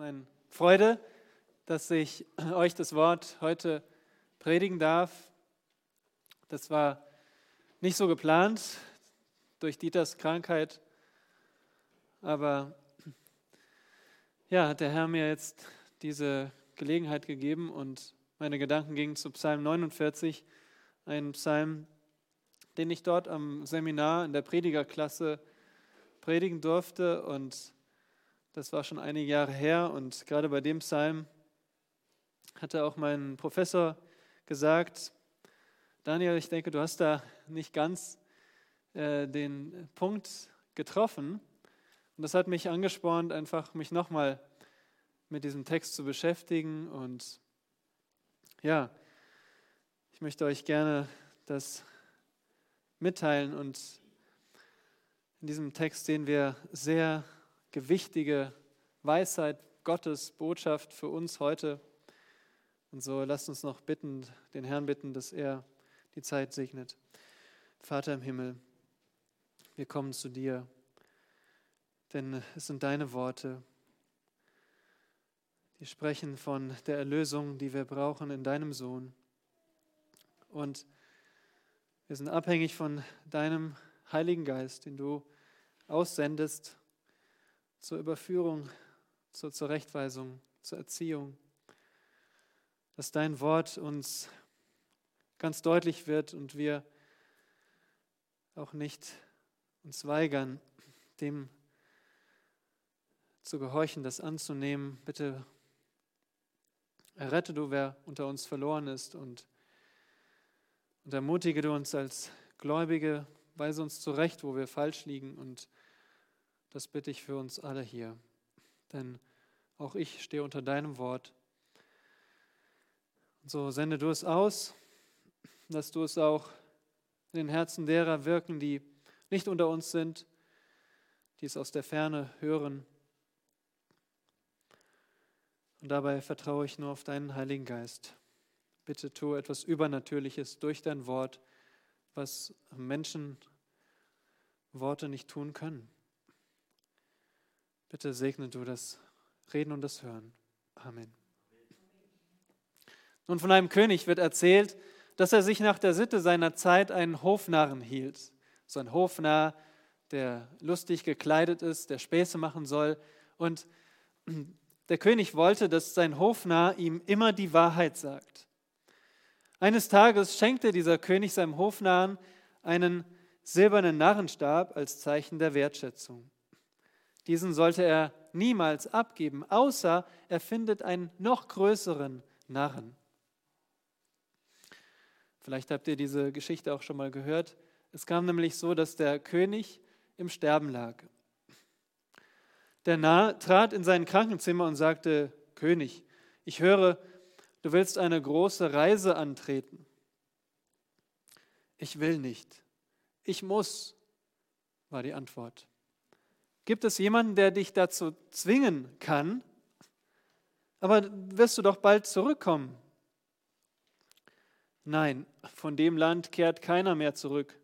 meine Freude, dass ich euch das Wort heute predigen darf. Das war nicht so geplant durch Dieters Krankheit, aber ja, hat der Herr mir jetzt diese Gelegenheit gegeben und meine Gedanken gingen zu Psalm 49, ein Psalm, den ich dort am Seminar in der Predigerklasse predigen durfte und das war schon einige Jahre her und gerade bei dem Psalm hatte auch mein Professor gesagt, Daniel, ich denke, du hast da nicht ganz äh, den Punkt getroffen. Und das hat mich angespornt, einfach mich nochmal mit diesem Text zu beschäftigen. Und ja, ich möchte euch gerne das mitteilen. Und in diesem Text sehen wir sehr gewichtige Weisheit Gottes Botschaft für uns heute. Und so lasst uns noch bitten, den Herrn bitten, dass er die Zeit segnet. Vater im Himmel, wir kommen zu dir, denn es sind deine Worte, die sprechen von der Erlösung, die wir brauchen in deinem Sohn. Und wir sind abhängig von deinem Heiligen Geist, den du aussendest zur Überführung, zur Zurechtweisung, zur Erziehung. Dass dein Wort uns ganz deutlich wird und wir auch nicht uns weigern, dem zu gehorchen, das anzunehmen. Bitte errette du, wer unter uns verloren ist und, und ermutige du uns als Gläubige, weise uns zurecht, wo wir falsch liegen und das bitte ich für uns alle hier. Denn auch ich stehe unter deinem Wort. Und so sende du es aus, dass du es auch in den Herzen derer wirken, die nicht unter uns sind, die es aus der Ferne hören. Und dabei vertraue ich nur auf deinen Heiligen Geist. Bitte tu etwas Übernatürliches durch dein Wort, was Menschen Worte nicht tun können. Bitte segne du das Reden und das Hören. Amen. Nun, von einem König wird erzählt, dass er sich nach der Sitte seiner Zeit einen Hofnarren hielt. So ein Hofnarr, der lustig gekleidet ist, der Späße machen soll. Und der König wollte, dass sein Hofnarr ihm immer die Wahrheit sagt. Eines Tages schenkte dieser König seinem Hofnarren einen silbernen Narrenstab als Zeichen der Wertschätzung. Diesen sollte er niemals abgeben, außer er findet einen noch größeren Narren. Vielleicht habt ihr diese Geschichte auch schon mal gehört. Es kam nämlich so, dass der König im Sterben lag. Der Narr trat in sein Krankenzimmer und sagte, König, ich höre, du willst eine große Reise antreten. Ich will nicht. Ich muss, war die Antwort. Gibt es jemanden, der dich dazu zwingen kann? Aber wirst du doch bald zurückkommen. Nein, von dem Land kehrt keiner mehr zurück,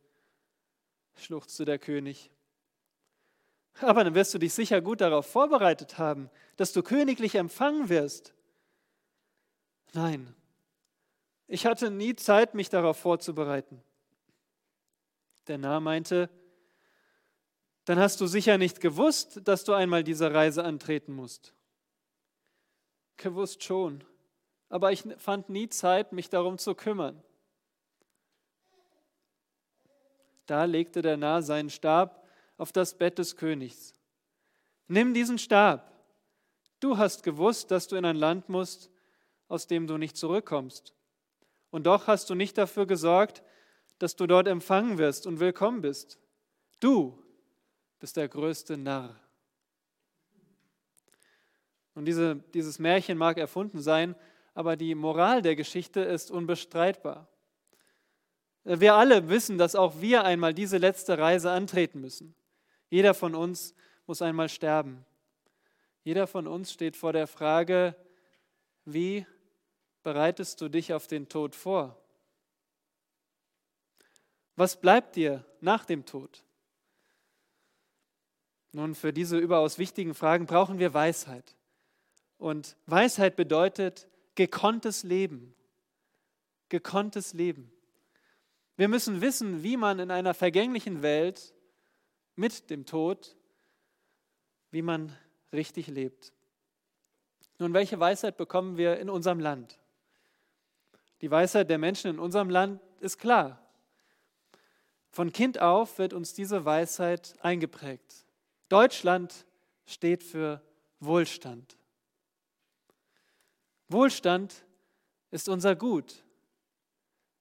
schluchzte der König. Aber dann wirst du dich sicher gut darauf vorbereitet haben, dass du königlich empfangen wirst. Nein, ich hatte nie Zeit, mich darauf vorzubereiten. Der Narr meinte, dann hast du sicher nicht gewusst, dass du einmal diese Reise antreten musst. Gewusst schon, aber ich fand nie Zeit, mich darum zu kümmern. Da legte der Narr seinen Stab auf das Bett des Königs. Nimm diesen Stab. Du hast gewusst, dass du in ein Land musst, aus dem du nicht zurückkommst. Und doch hast du nicht dafür gesorgt, dass du dort empfangen wirst und willkommen bist. Du, bist der größte Narr. Und diese, dieses Märchen mag erfunden sein, aber die Moral der Geschichte ist unbestreitbar. Wir alle wissen, dass auch wir einmal diese letzte Reise antreten müssen. Jeder von uns muss einmal sterben. Jeder von uns steht vor der Frage, wie bereitest du dich auf den Tod vor? Was bleibt dir nach dem Tod? Nun, für diese überaus wichtigen Fragen brauchen wir Weisheit. Und Weisheit bedeutet gekonntes Leben. Gekonntes Leben. Wir müssen wissen, wie man in einer vergänglichen Welt mit dem Tod, wie man richtig lebt. Nun, welche Weisheit bekommen wir in unserem Land? Die Weisheit der Menschen in unserem Land ist klar. Von Kind auf wird uns diese Weisheit eingeprägt. Deutschland steht für Wohlstand. Wohlstand ist unser Gut.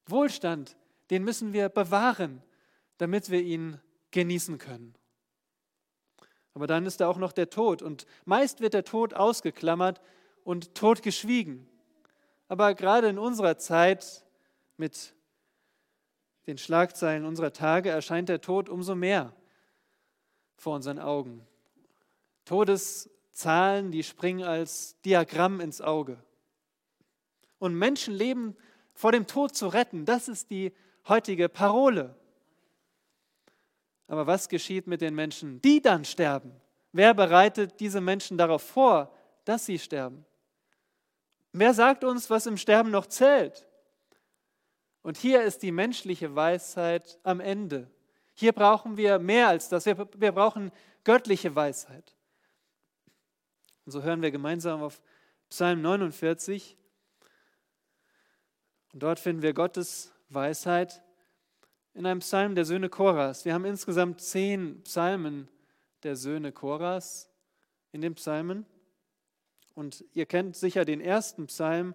Wohlstand, den müssen wir bewahren, damit wir ihn genießen können. Aber dann ist da auch noch der Tod und meist wird der Tod ausgeklammert und totgeschwiegen. Aber gerade in unserer Zeit mit den Schlagzeilen unserer Tage erscheint der Tod umso mehr vor unseren Augen. Todeszahlen, die springen als Diagramm ins Auge. Und Menschenleben vor dem Tod zu retten, das ist die heutige Parole. Aber was geschieht mit den Menschen, die dann sterben? Wer bereitet diese Menschen darauf vor, dass sie sterben? Wer sagt uns, was im Sterben noch zählt? Und hier ist die menschliche Weisheit am Ende. Hier brauchen wir mehr als das. Wir, wir brauchen göttliche Weisheit. Und so hören wir gemeinsam auf Psalm 49. Und dort finden wir Gottes Weisheit in einem Psalm der Söhne Choras. Wir haben insgesamt zehn Psalmen der Söhne Choras in den Psalmen. Und ihr kennt sicher den ersten Psalm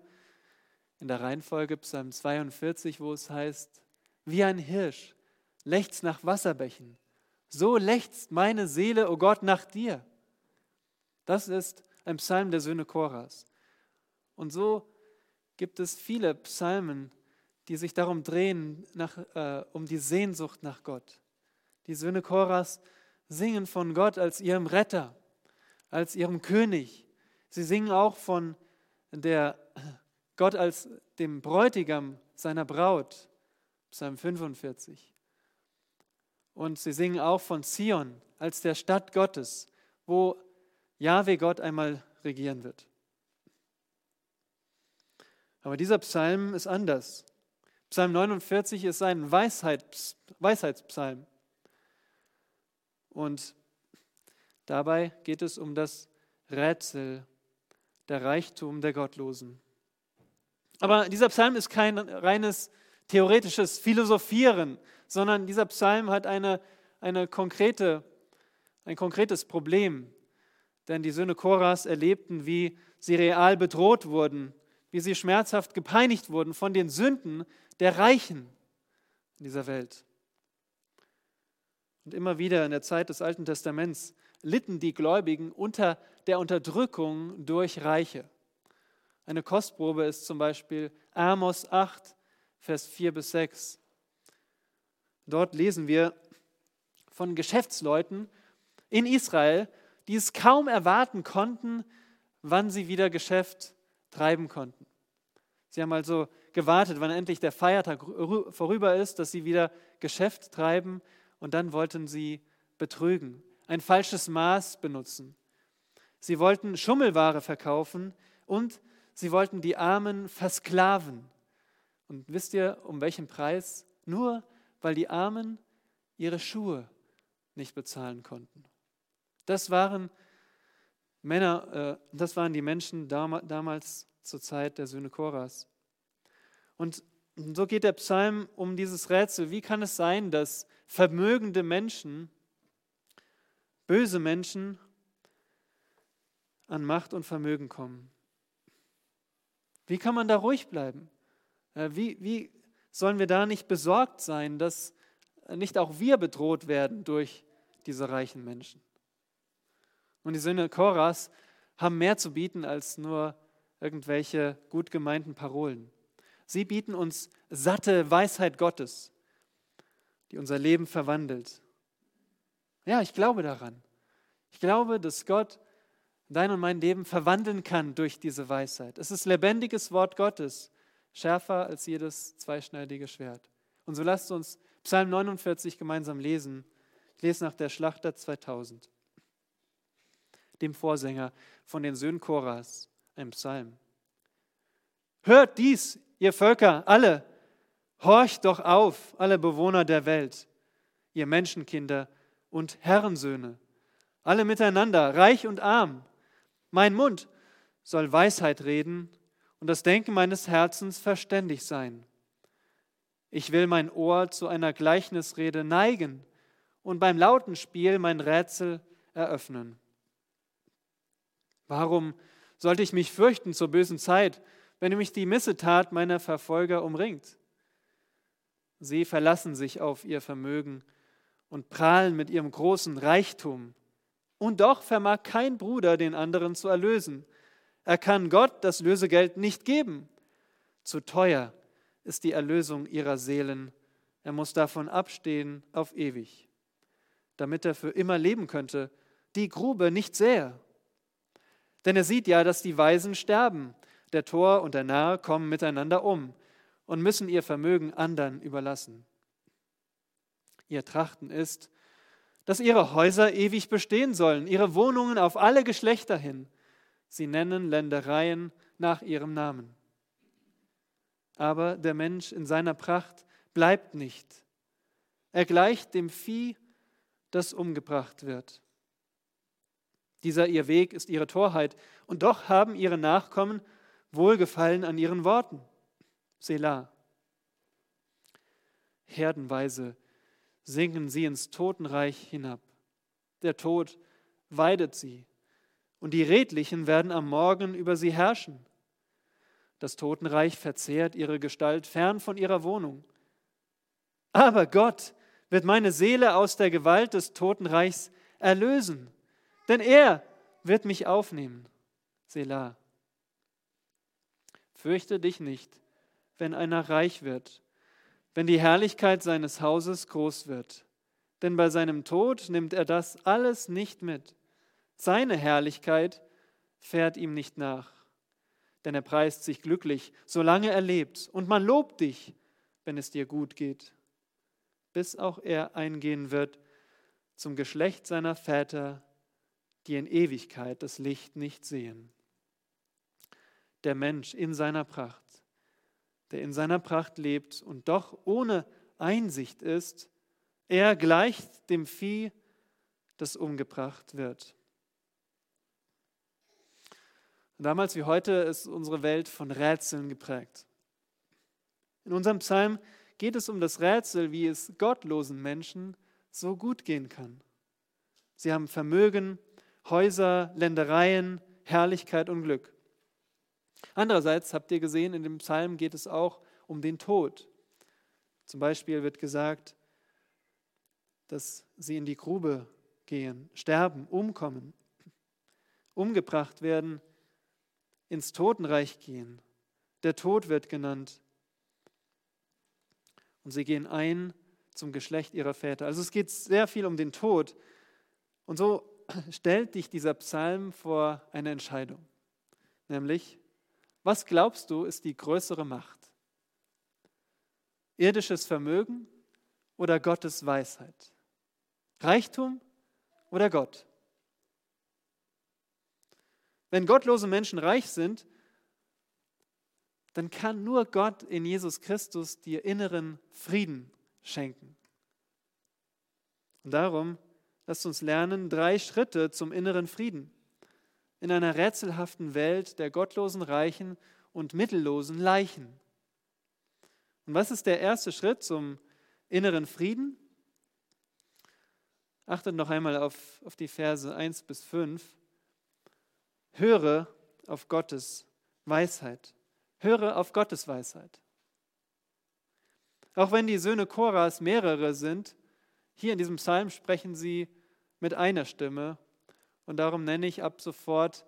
in der Reihenfolge, Psalm 42, wo es heißt, wie ein Hirsch lechzt nach Wasserbächen, so lechzt meine Seele, o oh Gott, nach dir. Das ist ein Psalm der Söhne Choras. Und so gibt es viele Psalmen, die sich darum drehen, nach, äh, um die Sehnsucht nach Gott. Die Söhne Choras singen von Gott als ihrem Retter, als ihrem König. Sie singen auch von der Gott als dem Bräutigam seiner Braut, Psalm 45. Und sie singen auch von Zion als der Stadt Gottes, wo Jahwe Gott einmal regieren wird. Aber dieser Psalm ist anders. Psalm 49 ist ein Weisheits Weisheitspsalm. Und dabei geht es um das Rätsel, der Reichtum der Gottlosen. Aber dieser Psalm ist kein reines theoretisches Philosophieren, sondern dieser Psalm hat eine, eine konkrete, ein konkretes Problem. Denn die Söhne Koras erlebten, wie sie real bedroht wurden, wie sie schmerzhaft gepeinigt wurden von den Sünden der Reichen in dieser Welt. Und immer wieder in der Zeit des Alten Testaments litten die Gläubigen unter der Unterdrückung durch Reiche. Eine Kostprobe ist zum Beispiel Amos 8, Vers 4 bis 6. Dort lesen wir von Geschäftsleuten in Israel, die es kaum erwarten konnten, wann sie wieder Geschäft treiben konnten. Sie haben also gewartet, wann endlich der Feiertag vorüber ist, dass sie wieder Geschäft treiben und dann wollten sie betrügen, ein falsches Maß benutzen. Sie wollten Schummelware verkaufen und sie wollten die Armen versklaven. Und wisst ihr, um welchen Preis? Nur weil die Armen ihre Schuhe nicht bezahlen konnten. Das waren Männer, äh, das waren die Menschen damals zur Zeit der Söhne Koras. Und so geht der Psalm um dieses Rätsel. Wie kann es sein, dass vermögende Menschen, böse Menschen an Macht und Vermögen kommen? Wie kann man da ruhig bleiben? Äh, wie, wie sollen wir da nicht besorgt sein, dass nicht auch wir bedroht werden durch diese reichen Menschen? Und die Söhne Koras haben mehr zu bieten als nur irgendwelche gut gemeinten Parolen. Sie bieten uns satte Weisheit Gottes, die unser Leben verwandelt. Ja, ich glaube daran. Ich glaube, dass Gott dein und mein Leben verwandeln kann durch diese Weisheit. Es ist lebendiges Wort Gottes, schärfer als jedes zweischneidige Schwert. Und so lasst uns Psalm 49 gemeinsam lesen. Ich lese nach der Schlachter 2000. dem Vorsänger von den Söhnen Koras, ein Psalm. Hört dies, ihr Völker, alle, horcht doch auf, alle Bewohner der Welt, ihr Menschenkinder und Herrensöhne, alle miteinander, reich und arm. Mein Mund soll Weisheit reden und das Denken meines Herzens verständig sein. Ich will mein Ohr zu einer Gleichnisrede neigen und beim lauten Spiel mein Rätsel eröffnen. Warum sollte ich mich fürchten zur bösen Zeit, wenn mich die Missetat meiner Verfolger umringt? Sie verlassen sich auf ihr Vermögen und prahlen mit ihrem großen Reichtum. Und doch vermag kein Bruder den anderen zu erlösen. Er kann Gott das Lösegeld nicht geben. Zu teuer ist die Erlösung ihrer Seelen. Er muss davon abstehen auf ewig, damit er für immer leben könnte, die Grube nicht sähe. Denn er sieht ja, dass die Weisen sterben. Der Tor und der Narr kommen miteinander um und müssen ihr Vermögen anderen überlassen. Ihr Trachten ist, dass ihre Häuser ewig bestehen sollen, ihre Wohnungen auf alle Geschlechter hin. Sie nennen Ländereien nach ihrem Namen. Aber der Mensch in seiner Pracht bleibt nicht. Er gleicht dem Vieh, das umgebracht wird. Dieser ihr Weg ist ihre Torheit, und doch haben ihre Nachkommen Wohlgefallen an ihren Worten. Selah. Herdenweise sinken sie ins Totenreich hinab. Der Tod weidet sie, und die Redlichen werden am Morgen über sie herrschen. Das Totenreich verzehrt ihre Gestalt fern von ihrer Wohnung. Aber Gott wird meine Seele aus der Gewalt des Totenreichs erlösen, denn er wird mich aufnehmen. Selah. Fürchte dich nicht, wenn einer reich wird, wenn die Herrlichkeit seines Hauses groß wird. Denn bei seinem Tod nimmt er das alles nicht mit. Seine Herrlichkeit fährt ihm nicht nach. Denn er preist sich glücklich, solange er lebt. Und man lobt dich, wenn es dir gut geht. Bis auch er eingehen wird zum Geschlecht seiner Väter, die in Ewigkeit das Licht nicht sehen. Der Mensch in seiner Pracht der in seiner Pracht lebt und doch ohne Einsicht ist, er gleicht dem Vieh, das umgebracht wird. Damals wie heute ist unsere Welt von Rätseln geprägt. In unserem Psalm geht es um das Rätsel, wie es gottlosen Menschen so gut gehen kann. Sie haben Vermögen, Häuser, Ländereien, Herrlichkeit und Glück. Andererseits habt ihr gesehen, in dem Psalm geht es auch um den Tod. Zum Beispiel wird gesagt, dass sie in die Grube gehen, sterben, umkommen, umgebracht werden, ins Totenreich gehen. Der Tod wird genannt. Und sie gehen ein zum Geschlecht ihrer Väter. Also es geht sehr viel um den Tod. Und so stellt dich dieser Psalm vor eine Entscheidung, nämlich was glaubst du, ist die größere Macht? Irdisches Vermögen oder Gottes Weisheit? Reichtum oder Gott? Wenn gottlose Menschen reich sind, dann kann nur Gott in Jesus Christus dir inneren Frieden schenken. Und darum lasst uns lernen drei Schritte zum inneren Frieden in einer rätselhaften Welt der gottlosen Reichen und mittellosen Leichen. Und was ist der erste Schritt zum inneren Frieden? Achtet noch einmal auf, auf die Verse 1 bis 5. Höre auf Gottes Weisheit. Höre auf Gottes Weisheit. Auch wenn die Söhne Koras mehrere sind, hier in diesem Psalm sprechen sie mit einer Stimme und darum nenne ich ab sofort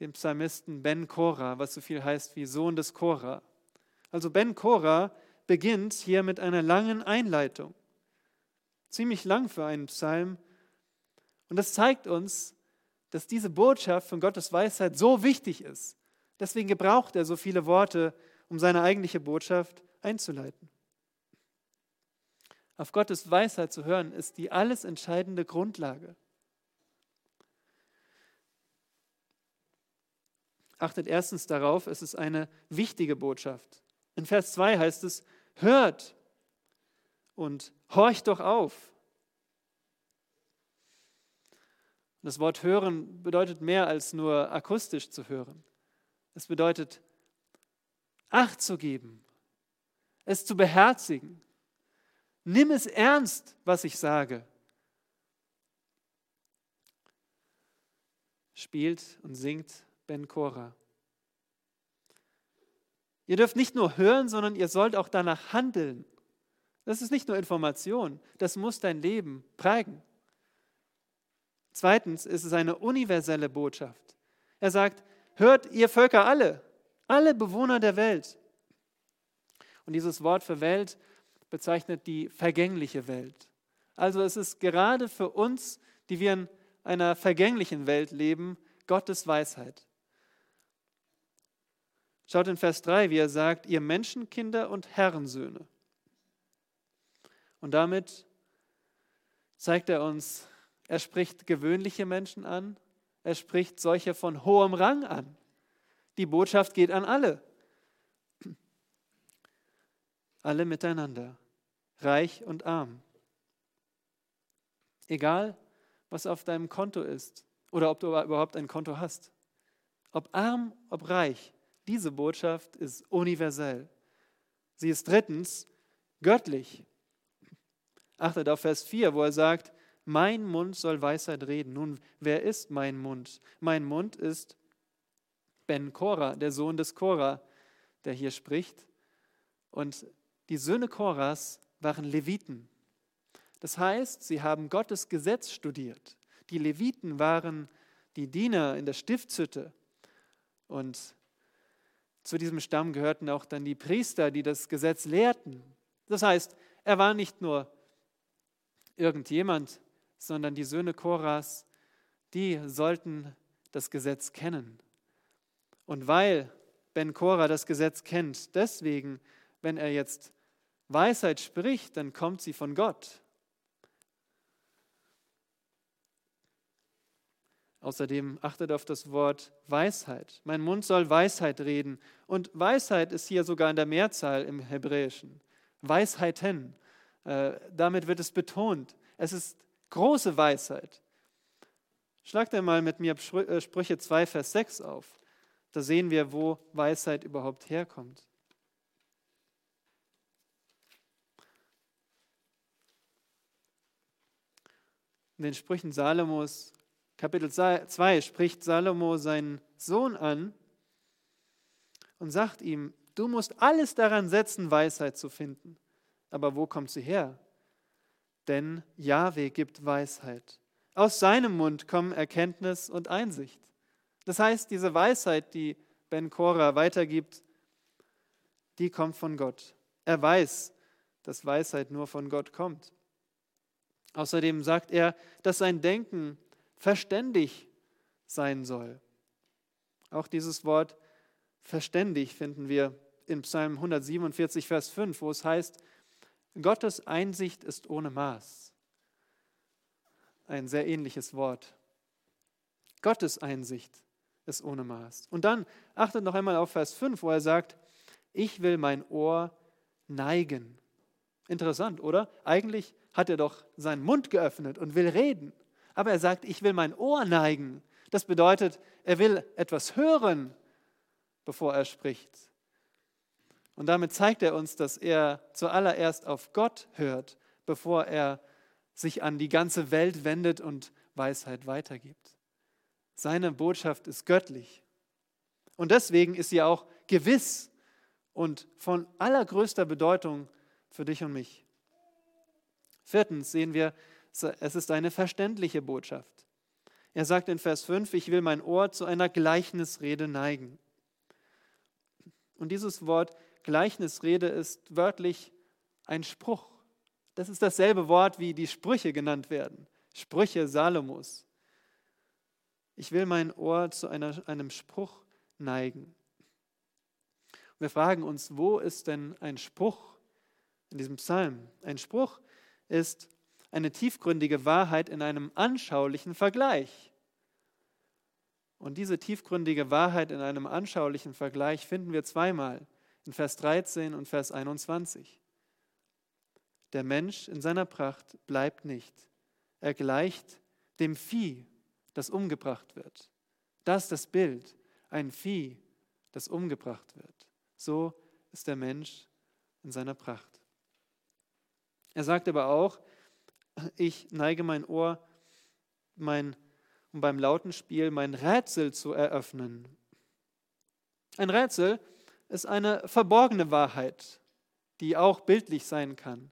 den Psalmisten Ben Korah, was so viel heißt wie Sohn des Korah. Also Ben Korah beginnt hier mit einer langen Einleitung. Ziemlich lang für einen Psalm. Und das zeigt uns, dass diese Botschaft von Gottes Weisheit so wichtig ist. Deswegen gebraucht er so viele Worte, um seine eigentliche Botschaft einzuleiten. Auf Gottes Weisheit zu hören, ist die alles entscheidende Grundlage. Achtet erstens darauf, es ist eine wichtige Botschaft. In Vers 2 heißt es, hört und horcht doch auf. Das Wort hören bedeutet mehr als nur akustisch zu hören. Es bedeutet Acht zu geben, es zu beherzigen. Nimm es ernst, was ich sage. Spielt und singt Ben Cora. Ihr dürft nicht nur hören, sondern ihr sollt auch danach handeln. Das ist nicht nur Information, das muss dein Leben prägen. Zweitens ist es eine universelle Botschaft. Er sagt, hört ihr Völker alle, alle Bewohner der Welt. Und dieses Wort für Welt bezeichnet die vergängliche Welt. Also es ist gerade für uns, die wir in einer vergänglichen Welt leben, Gottes Weisheit. Schaut in Vers 3, wie er sagt, ihr Menschenkinder und Herrensöhne. Und damit zeigt er uns, er spricht gewöhnliche Menschen an, er spricht solche von hohem Rang an. Die Botschaft geht an alle. Alle miteinander, reich und arm. Egal, was auf deinem Konto ist oder ob du überhaupt ein Konto hast. Ob arm, ob reich, diese Botschaft ist universell. Sie ist drittens göttlich. Achtet auf Vers 4, wo er sagt, mein Mund soll Weisheit reden. Nun, wer ist mein Mund? Mein Mund ist Ben Korah, der Sohn des Korah, der hier spricht. Und die Söhne Korahs waren Leviten. Das heißt, sie haben Gottes Gesetz studiert. Die Leviten waren die Diener in der Stiftshütte. Und zu diesem Stamm gehörten auch dann die Priester, die das Gesetz lehrten. Das heißt, er war nicht nur irgendjemand, sondern die Söhne Koras, die sollten das Gesetz kennen. Und weil Ben Korah das Gesetz kennt, deswegen, wenn er jetzt Weisheit spricht, dann kommt sie von Gott. Außerdem achtet auf das Wort Weisheit. Mein Mund soll Weisheit reden. Und Weisheit ist hier sogar in der Mehrzahl im Hebräischen. Weisheiten. Äh, damit wird es betont. Es ist Große Weisheit. Schlagt einmal mit mir äh, Sprüche 2, Vers 6 auf. Da sehen wir, wo Weisheit überhaupt herkommt. In den Sprüchen Salomos, Kapitel 2, spricht Salomo seinen Sohn an und sagt ihm, du musst alles daran setzen, Weisheit zu finden. Aber wo kommt sie her? Denn Jahwe gibt Weisheit. Aus seinem Mund kommen Erkenntnis und Einsicht. Das heißt, diese Weisheit, die Ben Korah weitergibt, die kommt von Gott. Er weiß, dass Weisheit nur von Gott kommt. Außerdem sagt er, dass sein Denken verständig sein soll. Auch dieses Wort verständig finden wir in Psalm 147, Vers 5, wo es heißt, Gottes Einsicht ist ohne Maß. Ein sehr ähnliches Wort. Gottes Einsicht ist ohne Maß. Und dann achtet noch einmal auf Vers 5, wo er sagt, ich will mein Ohr neigen. Interessant, oder? Eigentlich hat er doch seinen Mund geöffnet und will reden. Aber er sagt, ich will mein Ohr neigen. Das bedeutet, er will etwas hören, bevor er spricht. Und damit zeigt er uns, dass er zuallererst auf Gott hört, bevor er sich an die ganze Welt wendet und Weisheit weitergibt. Seine Botschaft ist göttlich. Und deswegen ist sie auch gewiss und von allergrößter Bedeutung für dich und mich. Viertens sehen wir, es ist eine verständliche Botschaft. Er sagt in Vers 5, ich will mein Ohr zu einer Gleichnisrede neigen. Und dieses Wort Gleichnisrede ist wörtlich ein Spruch. Das ist dasselbe Wort, wie die Sprüche genannt werden. Sprüche Salomos. Ich will mein Ohr zu einer, einem Spruch neigen. Wir fragen uns, wo ist denn ein Spruch in diesem Psalm? Ein Spruch ist eine tiefgründige Wahrheit in einem anschaulichen Vergleich. Und diese tiefgründige Wahrheit in einem anschaulichen Vergleich finden wir zweimal in Vers 13 und Vers 21. Der Mensch in seiner Pracht bleibt nicht. Er gleicht dem Vieh, das umgebracht wird. Das ist das Bild, ein Vieh, das umgebracht wird. So ist der Mensch in seiner Pracht. Er sagt aber auch, ich neige mein Ohr, mein, um beim Lautenspiel mein Rätsel zu eröffnen. Ein Rätsel ist eine verborgene Wahrheit, die auch bildlich sein kann.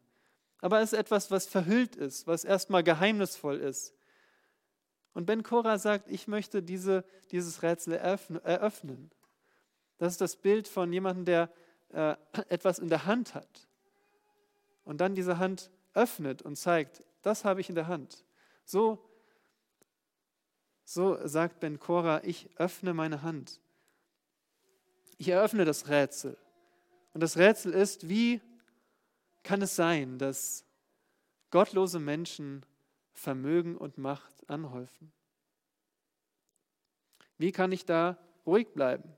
Aber es ist etwas, was verhüllt ist, was erstmal geheimnisvoll ist. Und Ben Korah sagt, ich möchte diese, dieses Rätsel eröffnen. Das ist das Bild von jemandem, der äh, etwas in der Hand hat und dann diese Hand öffnet und zeigt, das habe ich in der Hand. So, so sagt Ben Korah, ich öffne meine Hand. Ich eröffne das Rätsel. Und das Rätsel ist, wie kann es sein, dass gottlose Menschen Vermögen und Macht anhäufen? Wie kann ich da ruhig bleiben?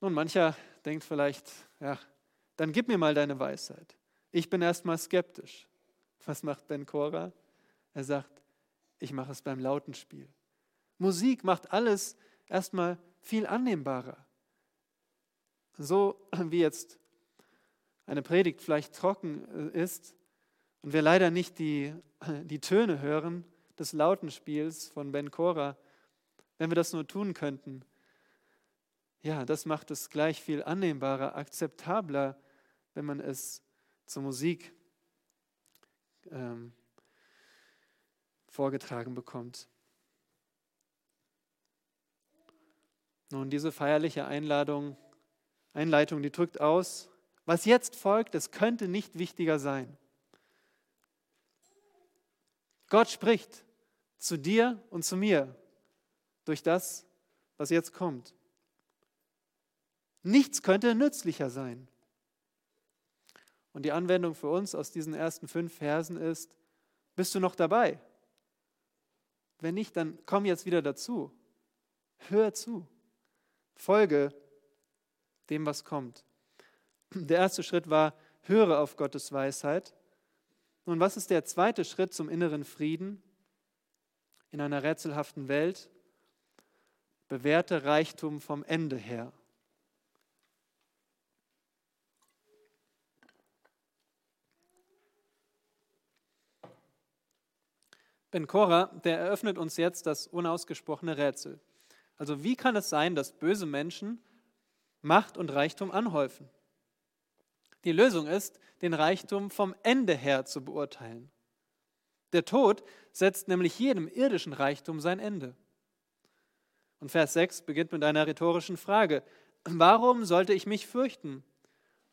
Nun, mancher denkt vielleicht, ja, dann gib mir mal deine Weisheit. Ich bin erstmal skeptisch. Was macht Ben Cora? Er sagt, ich mache es beim Lautenspiel. Musik macht alles erstmal viel annehmbarer. So wie jetzt eine Predigt vielleicht trocken äh, ist und wir leider nicht die, die Töne hören des Lautenspiels von Ben Cora, wenn wir das nur tun könnten, ja, das macht es gleich viel annehmbarer, akzeptabler, wenn man es zur Musik ähm, vorgetragen bekommt. Nun, diese feierliche Einladung, Einleitung, die drückt aus, was jetzt folgt, es könnte nicht wichtiger sein. Gott spricht zu dir und zu mir durch das, was jetzt kommt. Nichts könnte nützlicher sein. Und die Anwendung für uns aus diesen ersten fünf Versen ist, bist du noch dabei? Wenn nicht, dann komm jetzt wieder dazu. Hör zu. Folge dem, was kommt. Der erste Schritt war, höre auf Gottes Weisheit. Nun, was ist der zweite Schritt zum inneren Frieden in einer rätselhaften Welt? Bewährte Reichtum vom Ende her. Ben Korah, der eröffnet uns jetzt das unausgesprochene Rätsel. Also wie kann es sein, dass böse Menschen Macht und Reichtum anhäufen? Die Lösung ist, den Reichtum vom Ende her zu beurteilen. Der Tod setzt nämlich jedem irdischen Reichtum sein Ende. Und Vers 6 beginnt mit einer rhetorischen Frage. Warum sollte ich mich fürchten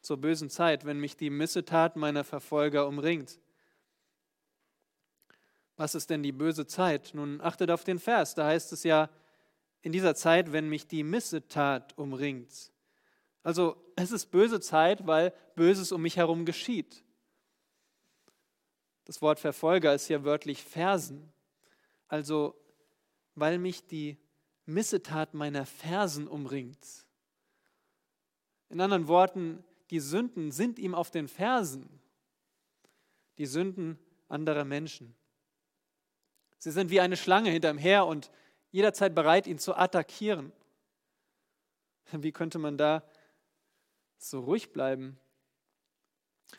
zur bösen Zeit, wenn mich die Missetat meiner Verfolger umringt? Was ist denn die böse Zeit? Nun achtet auf den Vers, da heißt es ja, in dieser Zeit, wenn mich die Missetat umringt. Also es ist böse Zeit, weil Böses um mich herum geschieht. Das Wort Verfolger ist hier wörtlich Fersen. Also weil mich die Missetat meiner Fersen umringt. In anderen Worten, die Sünden sind ihm auf den Fersen. Die Sünden anderer Menschen. Sie sind wie eine Schlange hinterm Her und jederzeit bereit, ihn zu attackieren. Wie könnte man da so ruhig bleiben?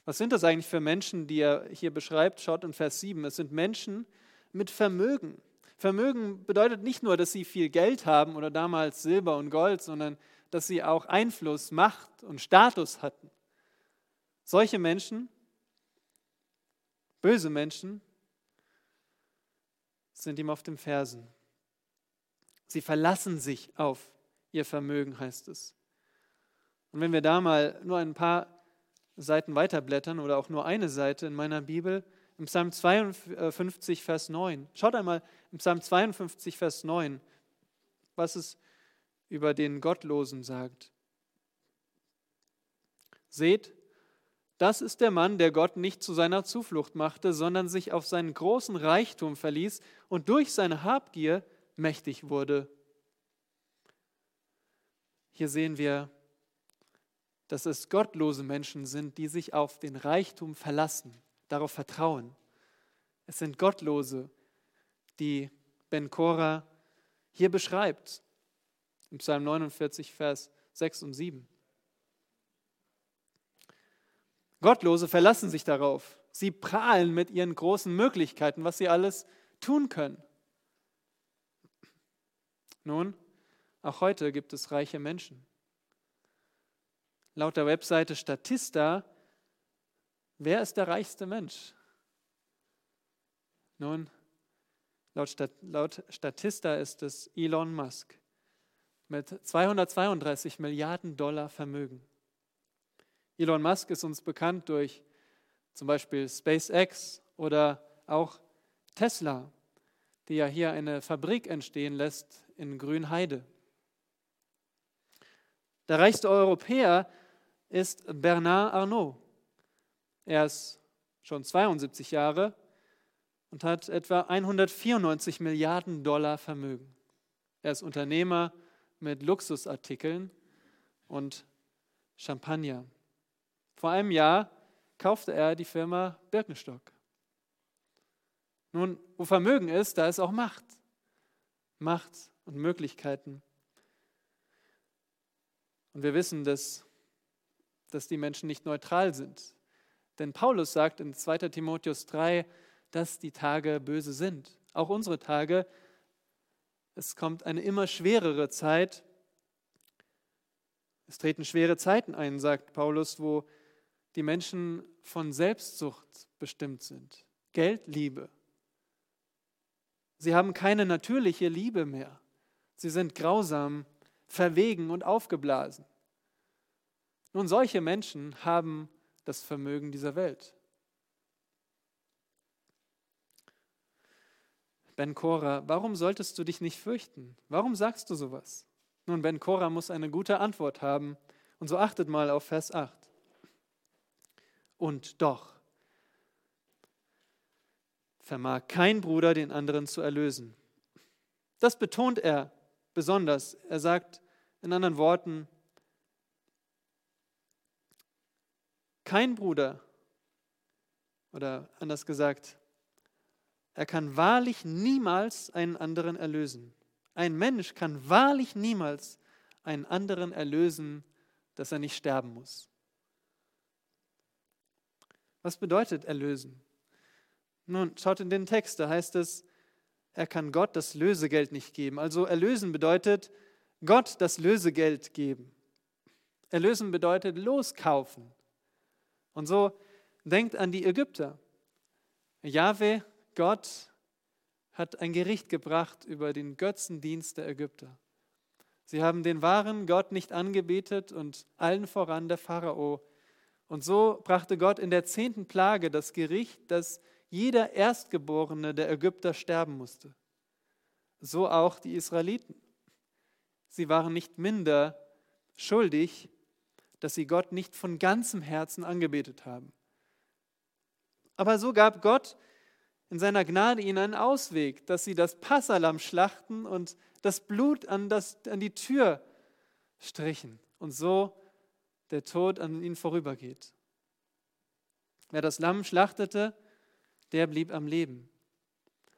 Was sind das eigentlich für Menschen, die er hier beschreibt? Schaut in Vers 7. Es sind Menschen mit Vermögen. Vermögen bedeutet nicht nur, dass sie viel Geld haben oder damals Silber und Gold, sondern dass sie auch Einfluss, Macht und Status hatten. Solche Menschen, böse Menschen, sind ihm auf den Fersen. Sie verlassen sich auf ihr Vermögen, heißt es. Und wenn wir da mal nur ein paar Seiten weiterblättern oder auch nur eine Seite in meiner Bibel, im Psalm 52, Vers 9. Schaut einmal im Psalm 52, Vers 9, was es über den Gottlosen sagt. Seht, Das ist der Mann, der Gott nicht zu seiner Zuflucht machte, sondern sich auf seinen großen Reichtum verließ und durch seine Habgier mächtig wurde. Hier sehen wir, dass es gottlose Menschen sind, die sich auf den Reichtum verlassen, darauf vertrauen. Es sind Gottlose, die Ben Korah hier beschreibt, im Psalm 49, Vers 6 und 7. Gottlose verlassen sich darauf. Sie prahlen mit ihren großen Möglichkeiten, was sie alles tun können. Nun, auch heute gibt es reiche Menschen. Laut der Webseite Statista, wer ist der reichste Mensch? Nun, laut, Stat laut Statista ist es Elon Musk mit 232 Milliarden Dollar Vermögen. Elon Musk ist uns bekannt durch zum Beispiel SpaceX oder auch Tesla, die ja hier eine Fabrik entstehen lässt in Grünheide. Der reichste Europäer ist Bernard Arnault. Er ist schon 72 Jahre und hat etwa 194 Milliarden Dollar Vermögen. Er ist Unternehmer mit Luxusartikeln und Champagner. Vor einem Jahr kaufte er die Firma Birkenstock. Nun, wo Vermögen ist, da ist auch Macht. Macht und Möglichkeiten. Und wir wissen, dass, dass die Menschen nicht neutral sind. Denn Paulus sagt in 2 Timotheus 3, dass die Tage böse sind. Auch unsere Tage. Es kommt eine immer schwerere Zeit. Es treten schwere Zeiten ein, sagt Paulus, wo die Menschen von Selbstsucht bestimmt sind. Geldliebe. Sie haben keine natürliche Liebe mehr. Sie sind grausam, verwegen und aufgeblasen. Nun, solche Menschen haben das Vermögen dieser Welt. Ben Cora, warum solltest du dich nicht fürchten? Warum sagst du sowas? Nun, Ben Cora muss eine gute Antwort haben. Und so achtet mal auf Vers 8. Und doch vermag kein Bruder den anderen zu erlösen. Das betont er besonders. Er sagt in anderen Worten, kein Bruder, oder anders gesagt, er kann wahrlich niemals einen anderen erlösen. Ein Mensch kann wahrlich niemals einen anderen erlösen, dass er nicht sterben muss. Was bedeutet erlösen? Nun, schaut in den Text, da heißt es, er kann Gott das Lösegeld nicht geben. Also erlösen bedeutet Gott das Lösegeld geben. Erlösen bedeutet loskaufen. Und so denkt an die Ägypter. Jahwe Gott hat ein Gericht gebracht über den Götzendienst der Ägypter. Sie haben den wahren Gott nicht angebetet und allen voran der Pharao. Und so brachte Gott in der zehnten Plage das Gericht, dass jeder Erstgeborene der Ägypter sterben musste. So auch die Israeliten. Sie waren nicht minder schuldig, dass sie Gott nicht von ganzem Herzen angebetet haben. Aber so gab Gott in seiner Gnade ihnen einen Ausweg, dass sie das Passalam schlachten und das Blut an, das, an die Tür strichen und so der Tod an ihnen vorübergeht. Wer das Lamm schlachtete, der blieb am Leben.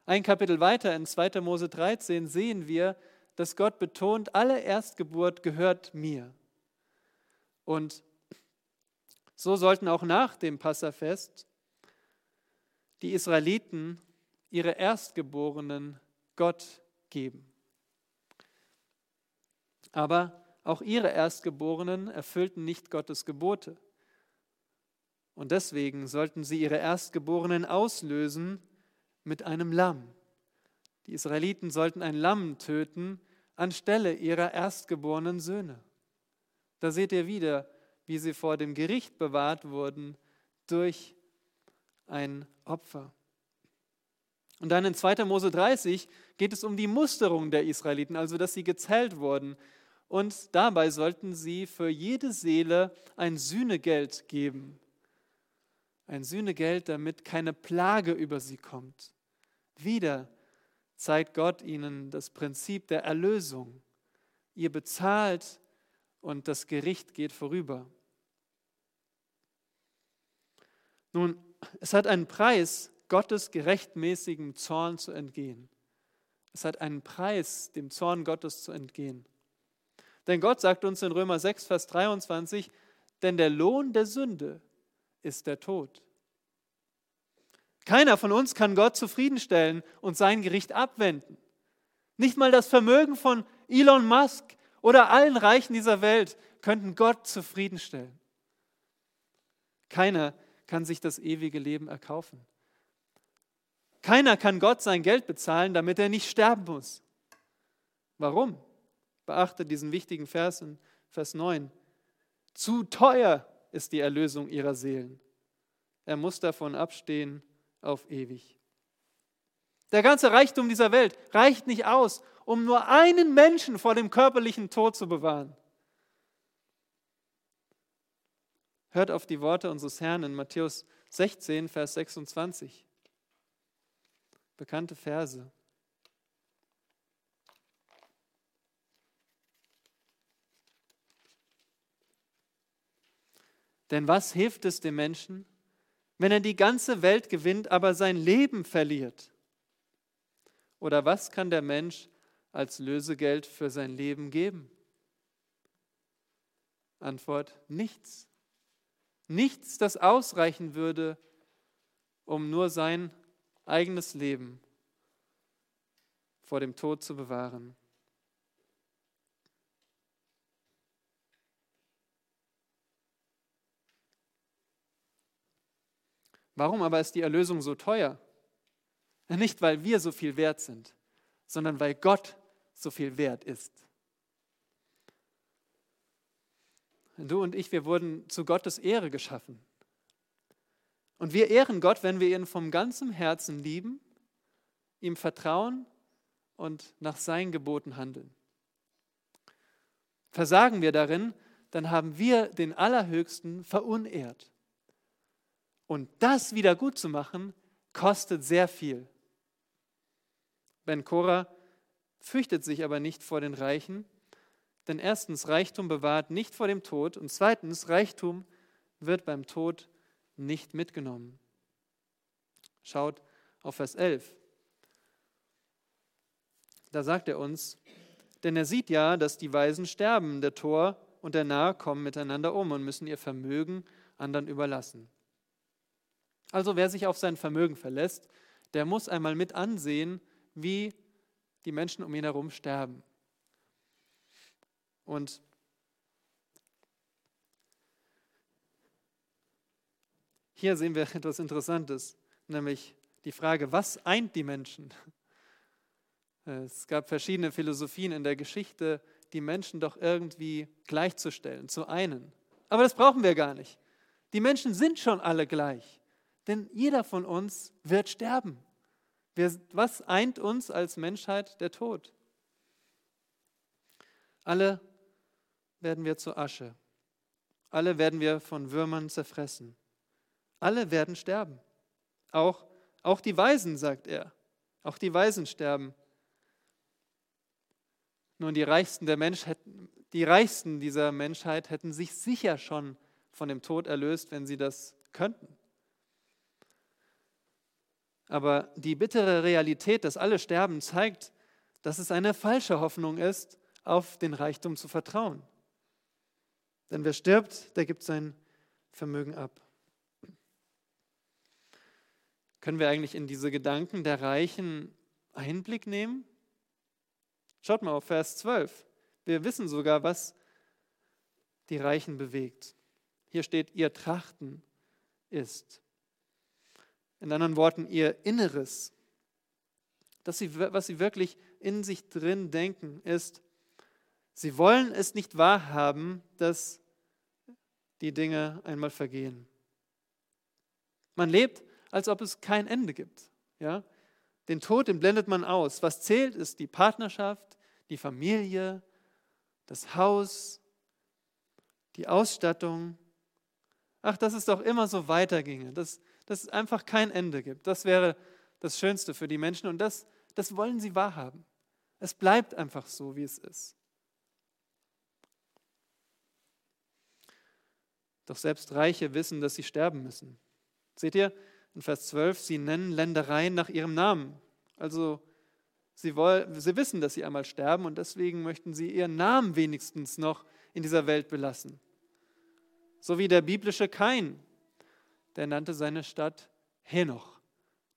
Ein Kapitel weiter in 2. Mose 13 sehen wir, dass Gott betont, alle Erstgeburt gehört mir. Und so sollten auch nach dem Passafest die Israeliten ihre Erstgeborenen Gott geben. Aber auch ihre Erstgeborenen erfüllten nicht Gottes Gebote. Und deswegen sollten sie ihre Erstgeborenen auslösen mit einem Lamm. Die Israeliten sollten ein Lamm töten anstelle ihrer erstgeborenen Söhne. Da seht ihr wieder, wie sie vor dem Gericht bewahrt wurden durch ein Opfer. Und dann in 2. Mose 30 geht es um die Musterung der Israeliten, also dass sie gezählt wurden. Und dabei sollten sie für jede Seele ein Sühnegeld geben. Ein Sühnegeld, damit keine Plage über sie kommt. Wieder zeigt Gott ihnen das Prinzip der Erlösung. Ihr bezahlt und das Gericht geht vorüber. Nun, es hat einen Preis, Gottes gerechtmäßigem Zorn zu entgehen. Es hat einen Preis, dem Zorn Gottes zu entgehen. Denn Gott sagt uns in Römer 6, Vers 23, denn der Lohn der Sünde ist der Tod. Keiner von uns kann Gott zufriedenstellen und sein Gericht abwenden. Nicht mal das Vermögen von Elon Musk oder allen Reichen dieser Welt könnten Gott zufriedenstellen. Keiner kann sich das ewige Leben erkaufen. Keiner kann Gott sein Geld bezahlen, damit er nicht sterben muss. Warum? Beachte diesen wichtigen Vers in Vers 9. Zu teuer ist die Erlösung ihrer Seelen. Er muss davon abstehen auf ewig. Der ganze Reichtum dieser Welt reicht nicht aus, um nur einen Menschen vor dem körperlichen Tod zu bewahren. Hört auf die Worte unseres Herrn in Matthäus 16, Vers 26. Bekannte Verse. Denn was hilft es dem Menschen, wenn er die ganze Welt gewinnt, aber sein Leben verliert? Oder was kann der Mensch als Lösegeld für sein Leben geben? Antwort, nichts. Nichts, das ausreichen würde, um nur sein eigenes Leben vor dem Tod zu bewahren. Warum aber ist die Erlösung so teuer? Nicht, weil wir so viel wert sind, sondern weil Gott so viel wert ist. Du und ich, wir wurden zu Gottes Ehre geschaffen. Und wir ehren Gott, wenn wir ihn vom ganzem Herzen lieben, ihm vertrauen und nach seinen Geboten handeln. Versagen wir darin, dann haben wir den Allerhöchsten verunehrt. Und das wieder gut zu machen, kostet sehr viel. Ben Korah fürchtet sich aber nicht vor den Reichen, denn erstens, Reichtum bewahrt nicht vor dem Tod und zweitens, Reichtum wird beim Tod nicht mitgenommen. Schaut auf Vers 11. Da sagt er uns, denn er sieht ja, dass die Weisen sterben, der Tor und der Narr kommen miteinander um und müssen ihr Vermögen anderen überlassen. Also wer sich auf sein Vermögen verlässt, der muss einmal mit ansehen, wie die Menschen um ihn herum sterben. Und hier sehen wir etwas Interessantes, nämlich die Frage, was eint die Menschen? Es gab verschiedene Philosophien in der Geschichte, die Menschen doch irgendwie gleichzustellen, zu einen. Aber das brauchen wir gar nicht. Die Menschen sind schon alle gleich. Denn jeder von uns wird sterben. Wir, was eint uns als Menschheit? Der Tod. Alle werden wir zur Asche. Alle werden wir von Würmern zerfressen. Alle werden sterben. Auch, auch die Weisen, sagt er. Auch die Weisen sterben. Nun, die Reichsten, der Mensch, die Reichsten dieser Menschheit hätten sich sicher schon von dem Tod erlöst, wenn sie das könnten. Aber die bittere Realität, dass alle sterben, zeigt, dass es eine falsche Hoffnung ist, auf den Reichtum zu vertrauen. Denn wer stirbt, der gibt sein Vermögen ab. Können wir eigentlich in diese Gedanken der Reichen Einblick nehmen? Schaut mal auf Vers 12. Wir wissen sogar, was die Reichen bewegt. Hier steht, ihr Trachten ist. In anderen Worten, ihr Inneres, dass was sie wirklich in sich drin denken, ist, sie wollen es nicht wahrhaben, dass die Dinge einmal vergehen. Man lebt, als ob es kein Ende gibt. Ja? Den Tod, den blendet man aus. Was zählt, ist die Partnerschaft, die Familie, das Haus, die Ausstattung, ach, dass es doch immer so weiterginge, dass, dass es einfach kein Ende gibt. Das wäre das Schönste für die Menschen und das, das wollen sie wahrhaben. Es bleibt einfach so, wie es ist. Doch selbst Reiche wissen, dass sie sterben müssen. Seht ihr in Vers 12, sie nennen Ländereien nach ihrem Namen. Also sie, wollen, sie wissen, dass sie einmal sterben und deswegen möchten sie ihren Namen wenigstens noch in dieser Welt belassen. So wie der biblische Kain, der nannte seine Stadt Henoch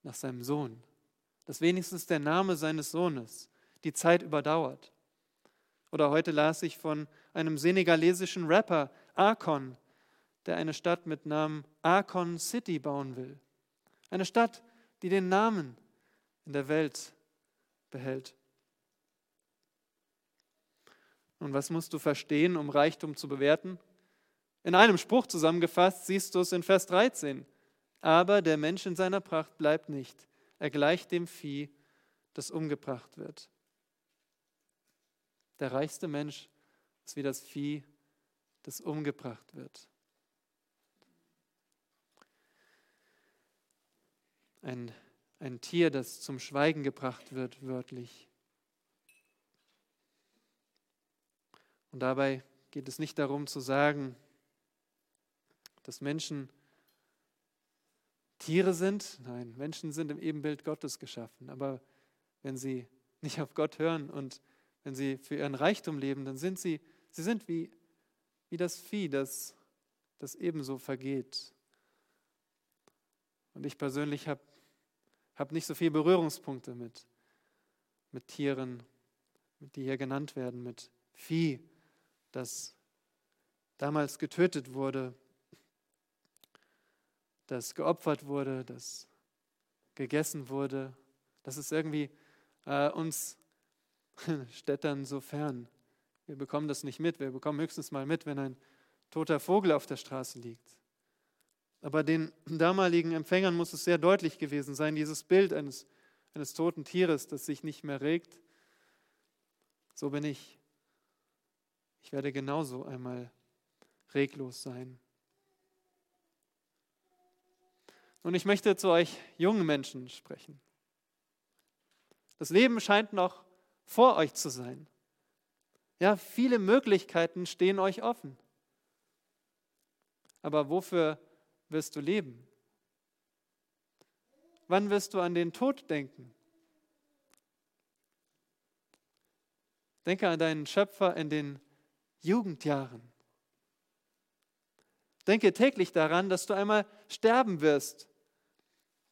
nach seinem Sohn. Das wenigstens der Name seines Sohnes die Zeit überdauert. Oder heute las ich von einem senegalesischen Rapper, Akon, der eine Stadt mit Namen Akon City bauen will. Eine Stadt, die den Namen in der Welt behält. Und was musst du verstehen, um Reichtum zu bewerten? In einem Spruch zusammengefasst siehst du es in Vers 13. Aber der Mensch in seiner Pracht bleibt nicht. Er gleicht dem Vieh, das umgebracht wird. Der reichste Mensch ist wie das Vieh, das umgebracht wird. Ein, ein Tier, das zum Schweigen gebracht wird, wörtlich. Und dabei geht es nicht darum zu sagen, dass Menschen Tiere sind. Nein, Menschen sind im Ebenbild Gottes geschaffen. Aber wenn sie nicht auf Gott hören und wenn sie für ihren Reichtum leben, dann sind sie, sie sind wie, wie das Vieh, das, das ebenso vergeht. Und ich persönlich habe hab nicht so viele Berührungspunkte mit, mit Tieren, die hier genannt werden, mit Vieh, das damals getötet wurde, das geopfert wurde, das gegessen wurde. Das ist irgendwie äh, uns Städtern so fern. Wir bekommen das nicht mit. Wir bekommen höchstens mal mit, wenn ein toter Vogel auf der Straße liegt. Aber den damaligen Empfängern muss es sehr deutlich gewesen sein, dieses Bild eines, eines toten Tieres, das sich nicht mehr regt. So bin ich. Ich werde genauso einmal reglos sein. Und ich möchte zu euch jungen Menschen sprechen. Das Leben scheint noch vor euch zu sein. Ja, viele Möglichkeiten stehen euch offen. Aber wofür wirst du leben? Wann wirst du an den Tod denken? Denke an deinen Schöpfer in den Jugendjahren. Denke täglich daran, dass du einmal sterben wirst,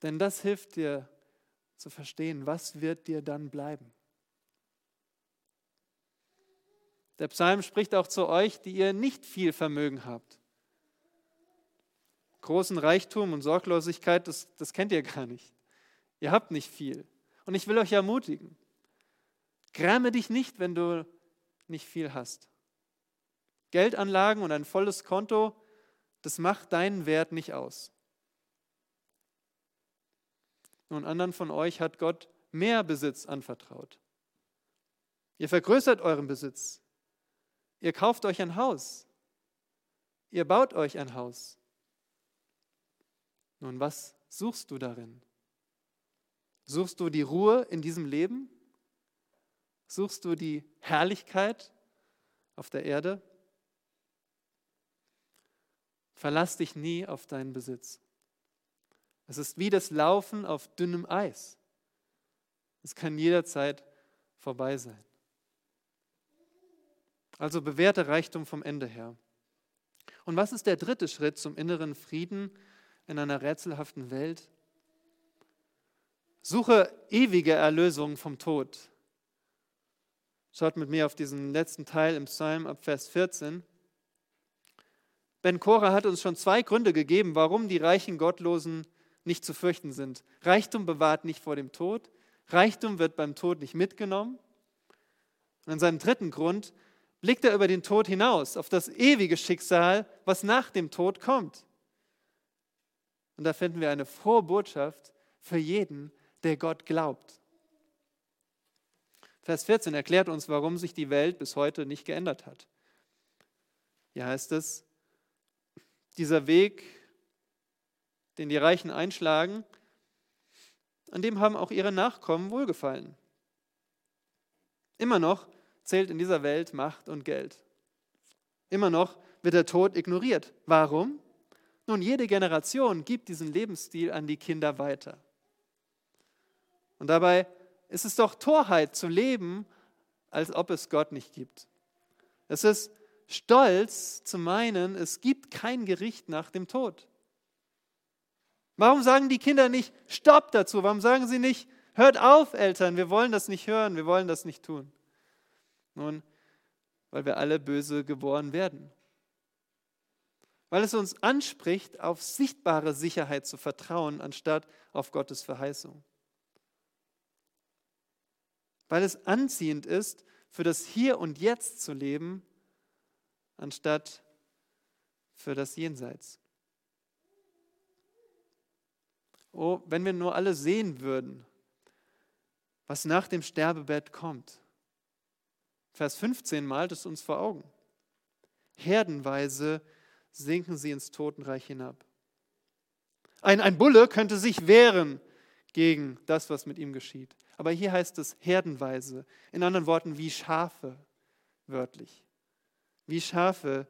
denn das hilft dir zu verstehen, was wird dir dann bleiben. Der Psalm spricht auch zu euch, die ihr nicht viel Vermögen habt. Großen Reichtum und Sorglosigkeit, das, das kennt ihr gar nicht. Ihr habt nicht viel. Und ich will euch ermutigen, gräme dich nicht, wenn du nicht viel hast. Geldanlagen und ein volles Konto, das macht deinen Wert nicht aus. Nun, anderen von euch hat Gott mehr Besitz anvertraut. Ihr vergrößert euren Besitz. Ihr kauft euch ein Haus. Ihr baut euch ein Haus. Nun, was suchst du darin? Suchst du die Ruhe in diesem Leben? Suchst du die Herrlichkeit auf der Erde? Verlass dich nie auf deinen Besitz. Es ist wie das Laufen auf dünnem Eis. Es kann jederzeit vorbei sein. Also bewährte Reichtum vom Ende her. Und was ist der dritte Schritt zum inneren Frieden in einer rätselhaften Welt? Suche ewige Erlösung vom Tod. Schaut mit mir auf diesen letzten Teil im Psalm ab Vers 14. Ben Korah hat uns schon zwei Gründe gegeben, warum die reichen Gottlosen nicht zu fürchten sind. Reichtum bewahrt nicht vor dem Tod. Reichtum wird beim Tod nicht mitgenommen. Und in seinem dritten Grund, blickt er über den Tod hinaus, auf das ewige Schicksal, was nach dem Tod kommt. Und da finden wir eine frohe Botschaft für jeden, der Gott glaubt. Vers 14 erklärt uns, warum sich die Welt bis heute nicht geändert hat. Hier heißt es, dieser Weg, den die Reichen einschlagen, an dem haben auch ihre Nachkommen wohlgefallen. Immer noch zählt in dieser Welt Macht und Geld. Immer noch wird der Tod ignoriert. Warum? Nun, jede Generation gibt diesen Lebensstil an die Kinder weiter. Und dabei ist es doch Torheit zu leben, als ob es Gott nicht gibt. Es ist Stolz zu meinen, es gibt kein Gericht nach dem Tod. Warum sagen die Kinder nicht Stopp dazu? Warum sagen sie nicht, hört auf, Eltern, wir wollen das nicht hören, wir wollen das nicht tun? Nun, weil wir alle böse geboren werden. Weil es uns anspricht, auf sichtbare Sicherheit zu vertrauen, anstatt auf Gottes Verheißung. Weil es anziehend ist, für das Hier und Jetzt zu leben, anstatt für das Jenseits. Oh, wenn wir nur alle sehen würden, was nach dem Sterbebett kommt. Vers 15 malt es uns vor Augen. Herdenweise sinken sie ins Totenreich hinab. Ein, ein Bulle könnte sich wehren gegen das, was mit ihm geschieht. Aber hier heißt es herdenweise, in anderen Worten wie Schafe, wörtlich. Wie Schafe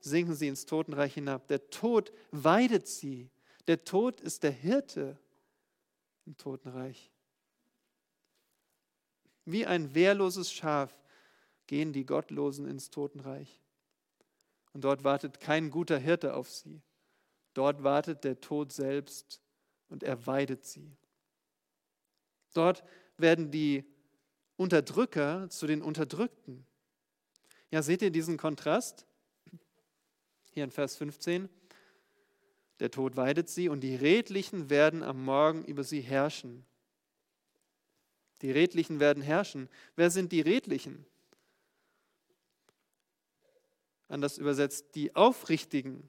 sinken sie ins Totenreich hinab. Der Tod weidet sie der Tod ist der Hirte im Totenreich. Wie ein wehrloses Schaf gehen die Gottlosen ins Totenreich. Und dort wartet kein guter Hirte auf sie. Dort wartet der Tod selbst und er weidet sie. Dort werden die Unterdrücker zu den Unterdrückten. Ja, seht ihr diesen Kontrast? Hier in Vers 15 der Tod weidet sie und die Redlichen werden am Morgen über sie herrschen. Die Redlichen werden herrschen. Wer sind die Redlichen? Anders übersetzt, die Aufrichtigen.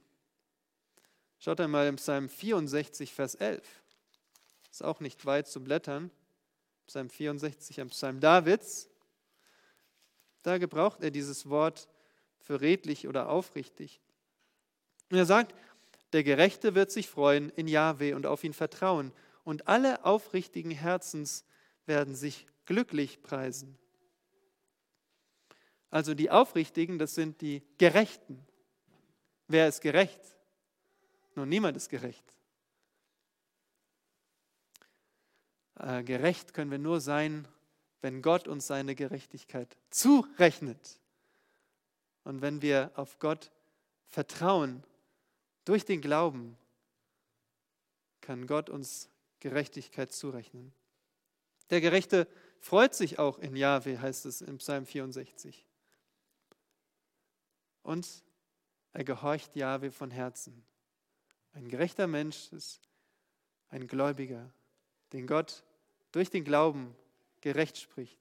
Schaut einmal im Psalm 64, Vers 11. Ist auch nicht weit zu blättern. Psalm 64 am Psalm Davids. Da gebraucht er dieses Wort für redlich oder aufrichtig. Und er sagt, der Gerechte wird sich freuen in Jahwe und auf ihn vertrauen. Und alle aufrichtigen Herzens werden sich glücklich preisen. Also die Aufrichtigen, das sind die Gerechten. Wer ist gerecht? Nun, niemand ist gerecht. Äh, gerecht können wir nur sein, wenn Gott uns seine Gerechtigkeit zurechnet. Und wenn wir auf Gott vertrauen durch den Glauben kann Gott uns Gerechtigkeit zurechnen. Der Gerechte freut sich auch in Jahwe, heißt es im Psalm 64. Und er gehorcht Jahwe von Herzen. Ein gerechter Mensch ist ein Gläubiger, den Gott durch den Glauben gerecht spricht,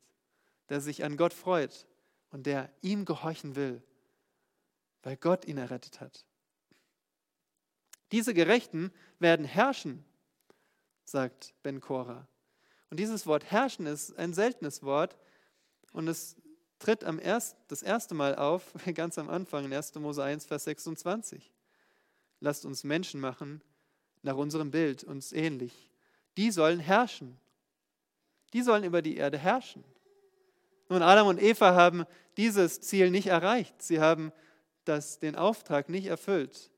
der sich an Gott freut und der ihm gehorchen will, weil Gott ihn errettet hat. Diese Gerechten werden herrschen, sagt Ben Kora. Und dieses Wort herrschen ist ein seltenes Wort und es tritt am erst, das erste Mal auf, ganz am Anfang in 1. Mose 1, Vers 26. Lasst uns Menschen machen nach unserem Bild, uns ähnlich. Die sollen herrschen. Die sollen über die Erde herrschen. Nun, Adam und Eva haben dieses Ziel nicht erreicht. Sie haben das, den Auftrag nicht erfüllt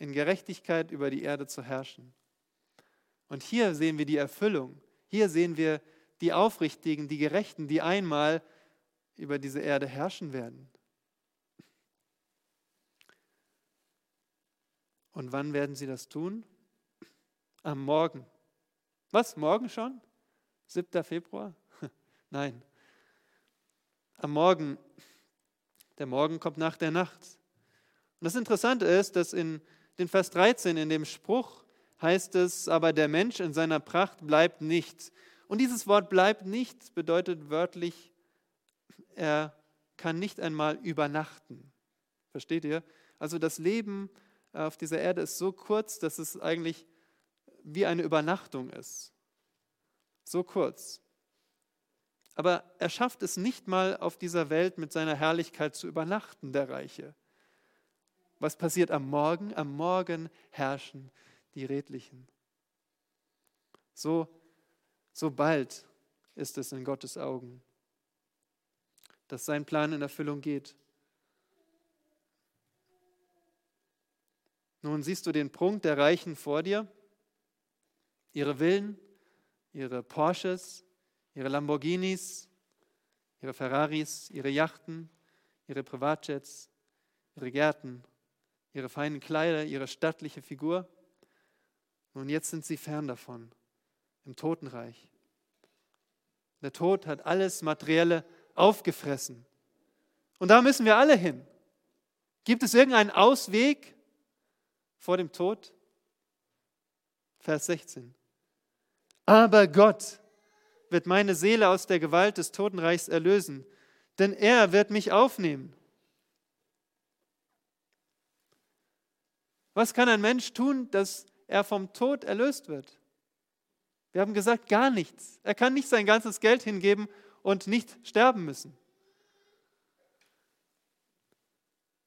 in Gerechtigkeit über die Erde zu herrschen. Und hier sehen wir die Erfüllung. Hier sehen wir die Aufrichtigen, die Gerechten, die einmal über diese Erde herrschen werden. Und wann werden sie das tun? Am Morgen. Was? Morgen schon? 7. Februar? Nein. Am Morgen. Der Morgen kommt nach der Nacht. Und das Interessante ist, dass in den Vers 13 in dem Spruch heißt es, aber der Mensch in seiner Pracht bleibt nicht. Und dieses Wort bleibt nicht bedeutet wörtlich, er kann nicht einmal übernachten. Versteht ihr? Also das Leben auf dieser Erde ist so kurz, dass es eigentlich wie eine Übernachtung ist. So kurz. Aber er schafft es nicht mal auf dieser Welt mit seiner Herrlichkeit zu übernachten, der Reiche. Was passiert am Morgen? Am Morgen herrschen die Redlichen. So, so bald ist es in Gottes Augen, dass sein Plan in Erfüllung geht. Nun siehst du den Prunk der Reichen vor dir, ihre Villen, ihre Porsches, ihre Lamborghinis, ihre Ferraris, ihre Yachten, ihre Privatjets, ihre Gärten, ihre feinen Kleider, ihre stattliche Figur. Und jetzt sind sie fern davon, im Totenreich. Der Tod hat alles Materielle aufgefressen. Und da müssen wir alle hin. Gibt es irgendeinen Ausweg vor dem Tod? Vers 16. Aber Gott wird meine Seele aus der Gewalt des Totenreichs erlösen, denn er wird mich aufnehmen. Was kann ein Mensch tun, dass er vom Tod erlöst wird? Wir haben gesagt, gar nichts. Er kann nicht sein ganzes Geld hingeben und nicht sterben müssen.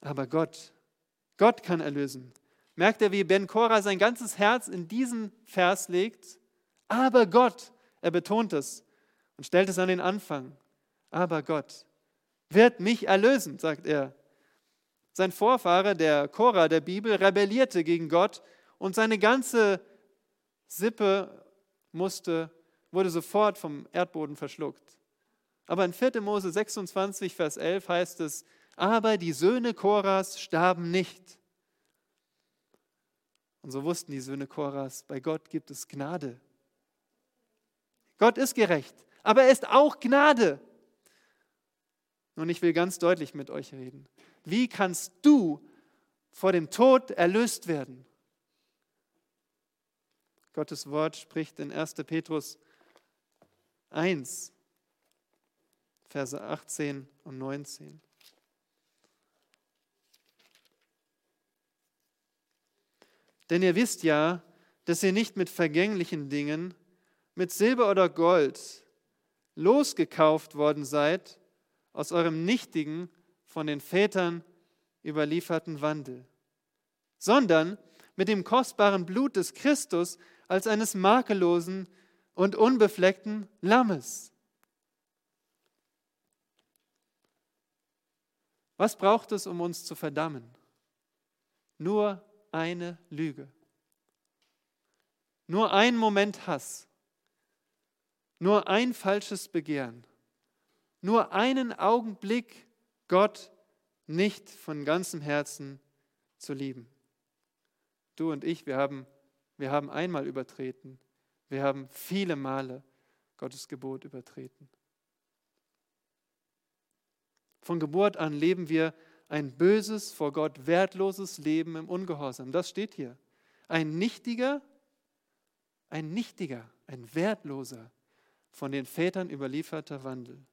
Aber Gott, Gott kann erlösen. Merkt er, wie Ben Korah sein ganzes Herz in diesen Vers legt? Aber Gott, er betont es und stellt es an den Anfang. Aber Gott wird mich erlösen, sagt er. Sein Vorfahre, der Korah der Bibel, rebellierte gegen Gott und seine ganze Sippe musste, wurde sofort vom Erdboden verschluckt. Aber in 4. Mose 26, Vers 11 heißt es, aber die Söhne Koras starben nicht. Und so wussten die Söhne Koras, bei Gott gibt es Gnade. Gott ist gerecht, aber er ist auch Gnade. Und ich will ganz deutlich mit euch reden. Wie kannst du vor dem Tod erlöst werden? Gottes Wort spricht in 1. Petrus 1, Verse 18 und 19. Denn ihr wisst ja, dass ihr nicht mit vergänglichen Dingen, mit Silber oder Gold, losgekauft worden seid aus eurem nichtigen, von den Vätern überlieferten Wandel, sondern mit dem kostbaren Blut des Christus als eines makellosen und unbefleckten Lammes. Was braucht es, um uns zu verdammen? Nur eine Lüge. Nur ein Moment Hass. Nur ein falsches Begehren. Nur einen Augenblick Gott nicht von ganzem Herzen zu lieben. Du und ich, wir haben, wir haben einmal übertreten. Wir haben viele Male Gottes Gebot übertreten. Von Geburt an leben wir ein böses, vor Gott wertloses Leben im Ungehorsam. Das steht hier. Ein nichtiger, ein nichtiger, ein wertloser, von den Vätern überlieferter Wandel.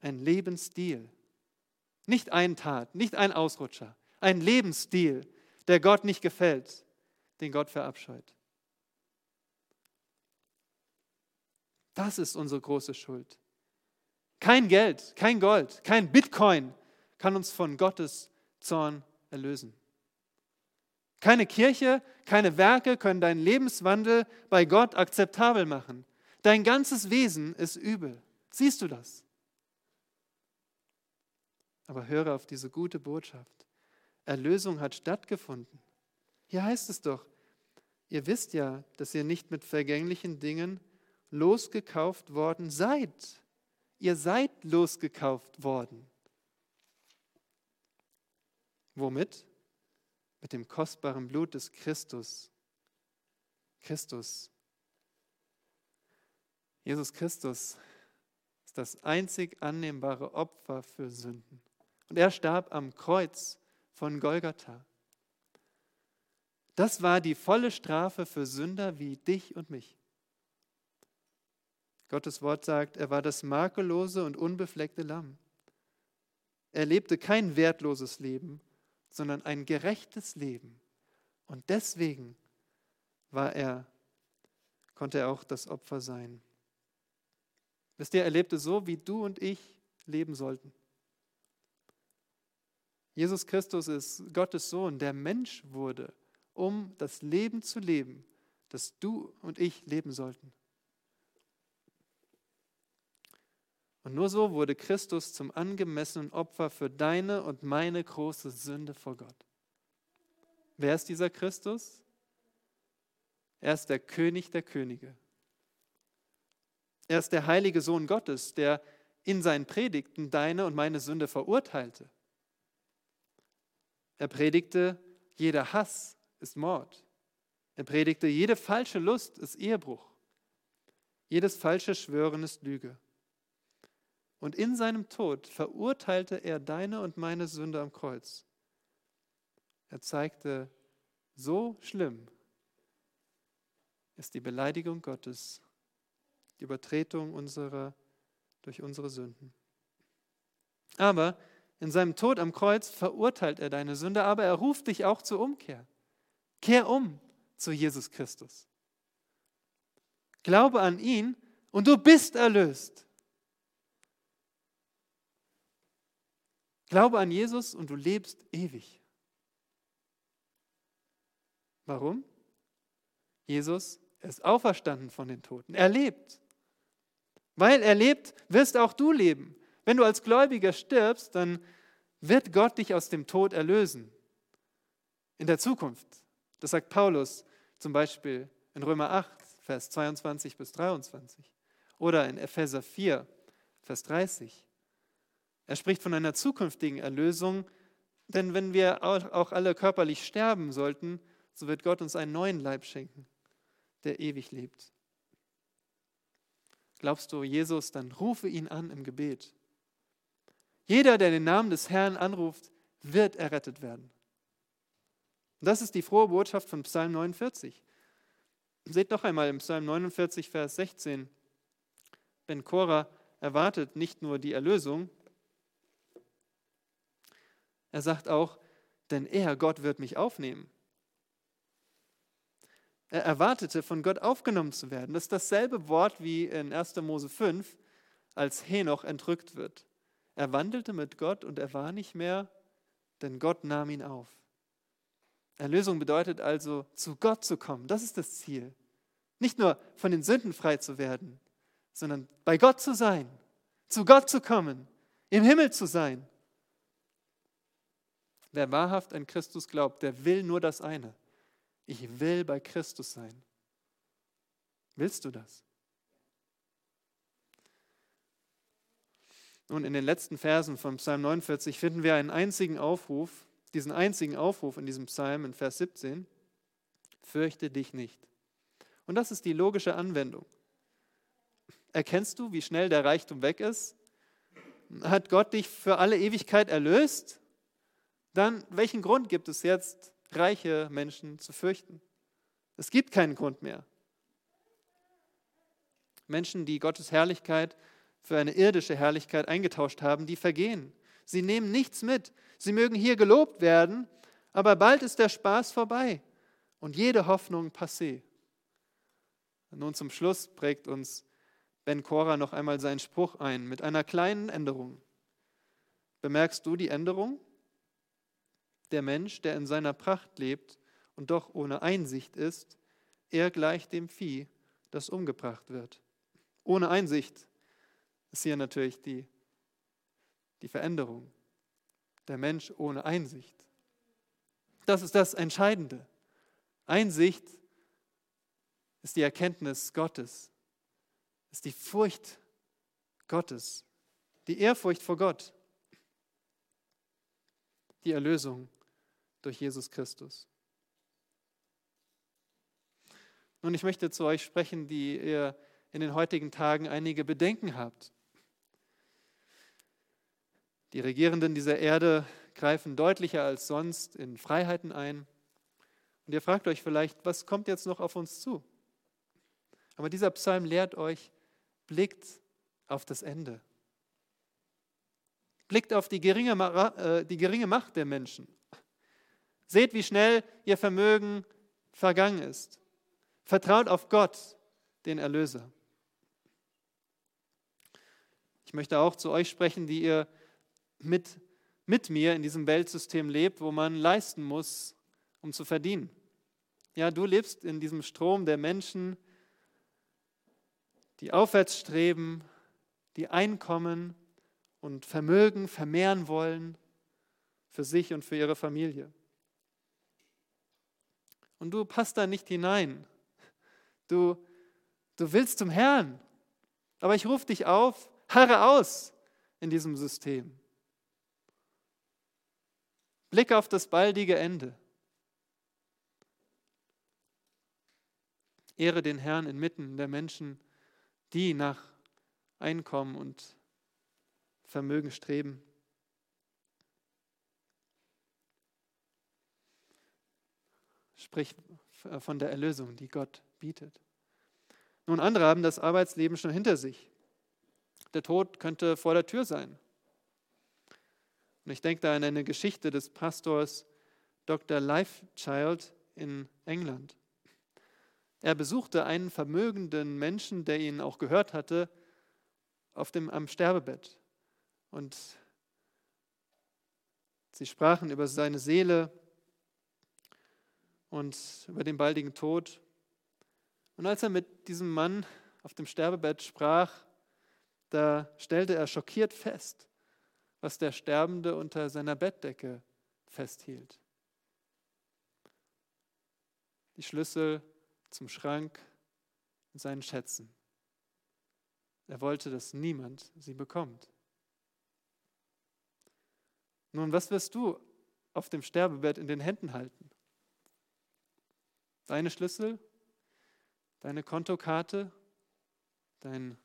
Ein Lebensstil. Nicht ein Tat, nicht ein Ausrutscher. Ein Lebensstil, der Gott nicht gefällt, den Gott verabscheut. Das ist unsere große Schuld. Kein Geld, kein Gold, kein Bitcoin kann uns von Gottes Zorn erlösen. Keine Kirche, keine Werke können deinen Lebenswandel bei Gott akzeptabel machen. Dein ganzes Wesen ist übel. Siehst du das? Aber höre auf diese gute Botschaft. Erlösung hat stattgefunden. Hier heißt es doch, ihr wisst ja, dass ihr nicht mit vergänglichen Dingen losgekauft worden seid. Ihr seid losgekauft worden. Womit? Mit dem kostbaren Blut des Christus. Christus. Jesus Christus ist das einzig annehmbare Opfer für Sünden. Und er starb am Kreuz von Golgatha. Das war die volle Strafe für Sünder wie dich und mich. Gottes Wort sagt, er war das makellose und unbefleckte Lamm. Er lebte kein wertloses Leben, sondern ein gerechtes Leben. Und deswegen war er, konnte er auch das Opfer sein. Wisst ihr, er lebte so, wie du und ich leben sollten. Jesus Christus ist Gottes Sohn, der Mensch wurde, um das Leben zu leben, das du und ich leben sollten. Und nur so wurde Christus zum angemessenen Opfer für deine und meine große Sünde vor Gott. Wer ist dieser Christus? Er ist der König der Könige. Er ist der heilige Sohn Gottes, der in seinen Predigten deine und meine Sünde verurteilte. Er predigte, jeder Hass ist Mord. Er predigte, jede falsche Lust ist Ehebruch. Jedes falsche Schwören ist Lüge. Und in seinem Tod verurteilte er deine und meine Sünde am Kreuz. Er zeigte, so schlimm ist die Beleidigung Gottes, die Übertretung unserer durch unsere Sünden. Aber in seinem Tod am Kreuz verurteilt er deine Sünde, aber er ruft dich auch zur Umkehr. Kehr um zu Jesus Christus. Glaube an ihn und du bist erlöst. Glaube an Jesus und du lebst ewig. Warum? Jesus ist auferstanden von den Toten. Er lebt. Weil er lebt, wirst auch du leben. Wenn du als Gläubiger stirbst, dann wird Gott dich aus dem Tod erlösen. In der Zukunft. Das sagt Paulus zum Beispiel in Römer 8, Vers 22 bis 23. Oder in Epheser 4, Vers 30. Er spricht von einer zukünftigen Erlösung, denn wenn wir auch alle körperlich sterben sollten, so wird Gott uns einen neuen Leib schenken, der ewig lebt. Glaubst du Jesus, dann rufe ihn an im Gebet. Jeder, der den Namen des Herrn anruft, wird errettet werden. Und das ist die frohe Botschaft von Psalm 49. Seht noch einmal im Psalm 49, Vers 16. Ben Korah erwartet nicht nur die Erlösung, er sagt auch, denn er, Gott, wird mich aufnehmen. Er erwartete, von Gott aufgenommen zu werden. Das ist dasselbe Wort wie in 1. Mose 5, als Henoch entrückt wird. Er wandelte mit Gott und er war nicht mehr, denn Gott nahm ihn auf. Erlösung bedeutet also, zu Gott zu kommen. Das ist das Ziel. Nicht nur von den Sünden frei zu werden, sondern bei Gott zu sein, zu Gott zu kommen, im Himmel zu sein. Wer wahrhaft an Christus glaubt, der will nur das eine. Ich will bei Christus sein. Willst du das? Nun, in den letzten Versen von Psalm 49 finden wir einen einzigen Aufruf, diesen einzigen Aufruf in diesem Psalm in Vers 17. Fürchte dich nicht. Und das ist die logische Anwendung. Erkennst du, wie schnell der Reichtum weg ist? Hat Gott dich für alle Ewigkeit erlöst? dann welchen Grund gibt es jetzt, reiche Menschen zu fürchten? Es gibt keinen Grund mehr. Menschen, die Gottes Herrlichkeit für eine irdische Herrlichkeit eingetauscht haben, die vergehen. Sie nehmen nichts mit. Sie mögen hier gelobt werden, aber bald ist der Spaß vorbei und jede Hoffnung passé. Nun zum Schluss prägt uns Ben Cora noch einmal seinen Spruch ein mit einer kleinen Änderung. Bemerkst du die Änderung? Der Mensch, der in seiner Pracht lebt und doch ohne Einsicht ist, er gleicht dem Vieh, das umgebracht wird. Ohne Einsicht ist hier natürlich die, die Veränderung. Der Mensch ohne Einsicht. Das ist das Entscheidende. Einsicht ist die Erkenntnis Gottes, ist die Furcht Gottes, die Ehrfurcht vor Gott, die Erlösung durch Jesus Christus. Nun, ich möchte zu euch sprechen, die ihr in den heutigen Tagen einige Bedenken habt. Die Regierenden dieser Erde greifen deutlicher als sonst in Freiheiten ein. Und ihr fragt euch vielleicht, was kommt jetzt noch auf uns zu? Aber dieser Psalm lehrt euch, blickt auf das Ende. Blickt auf die geringe, äh, die geringe Macht der Menschen Seht, wie schnell ihr Vermögen vergangen ist. Vertraut auf Gott, den Erlöser. Ich möchte auch zu euch sprechen, die ihr mit mit mir in diesem Weltsystem lebt, wo man leisten muss, um zu verdienen. Ja, du lebst in diesem Strom der Menschen, die aufwärts streben, die Einkommen und Vermögen vermehren wollen für sich und für ihre Familie. Und du passt da nicht hinein. Du, du willst zum Herrn. Aber ich rufe dich auf, harre aus in diesem System. Blick auf das baldige Ende. Ehre den Herrn inmitten der Menschen, die nach Einkommen und Vermögen streben. Sprich von der Erlösung, die Gott bietet. Nun, andere haben das Arbeitsleben schon hinter sich. Der Tod könnte vor der Tür sein. Und ich denke da an eine Geschichte des Pastors Dr. Lifechild in England. Er besuchte einen vermögenden Menschen, der ihn auch gehört hatte, auf dem, am Sterbebett. Und sie sprachen über seine Seele und über den baldigen Tod. Und als er mit diesem Mann auf dem Sterbebett sprach, da stellte er schockiert fest, was der Sterbende unter seiner Bettdecke festhielt. Die Schlüssel zum Schrank und seinen Schätzen. Er wollte, dass niemand sie bekommt. Nun, was wirst du auf dem Sterbebett in den Händen halten? Deine Schlüssel, deine Kontokarte, dein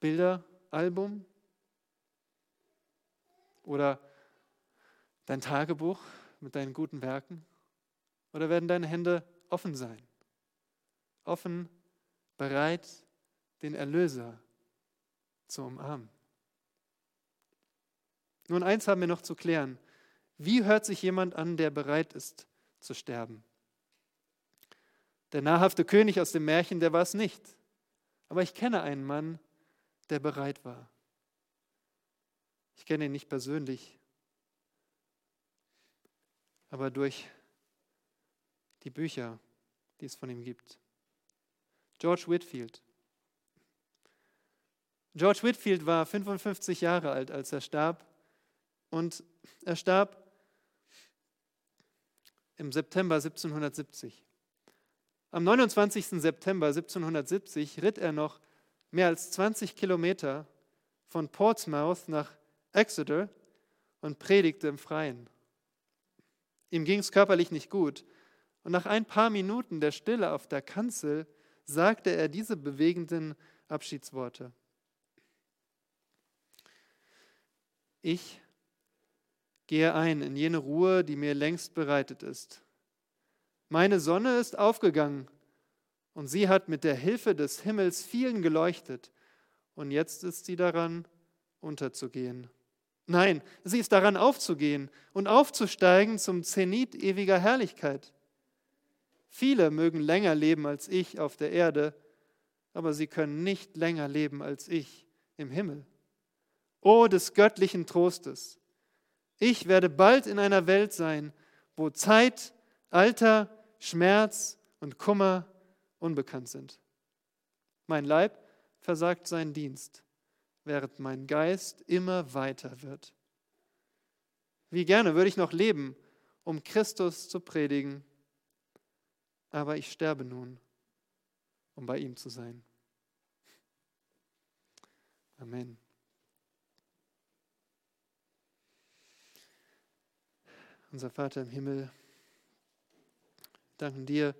Bilderalbum oder dein Tagebuch mit deinen guten Werken? Oder werden deine Hände offen sein? offen, bereit, den Erlöser zu umarmen. Nun, eins haben wir noch zu klären. Wie hört sich jemand an, der bereit ist zu sterben? Der nahrhafte König aus dem Märchen, der war es nicht. Aber ich kenne einen Mann, der bereit war. Ich kenne ihn nicht persönlich, aber durch die Bücher, die es von ihm gibt. George Whitfield. George Whitfield war 55 Jahre alt, als er starb. Und er starb im September 1770. Am 29. September 1770 ritt er noch mehr als 20 Kilometer von Portsmouth nach Exeter und predigte im Freien. Ihm ging es körperlich nicht gut. Und nach ein paar Minuten der Stille auf der Kanzel sagte er diese bewegenden Abschiedsworte. Ich gehe ein in jene Ruhe, die mir längst bereitet ist. Meine Sonne ist aufgegangen und sie hat mit der Hilfe des Himmels vielen geleuchtet und jetzt ist sie daran, unterzugehen. Nein, sie ist daran aufzugehen und aufzusteigen zum Zenit ewiger Herrlichkeit. Viele mögen länger leben als ich auf der Erde, aber sie können nicht länger leben als ich im Himmel. O des göttlichen Trostes! Ich werde bald in einer Welt sein, wo Zeit, Alter, Schmerz und Kummer unbekannt sind. Mein Leib versagt seinen Dienst, während mein Geist immer weiter wird. Wie gerne würde ich noch leben, um Christus zu predigen aber ich sterbe nun, um bei ihm zu sein. Amen. Unser Vater im Himmel, danken dir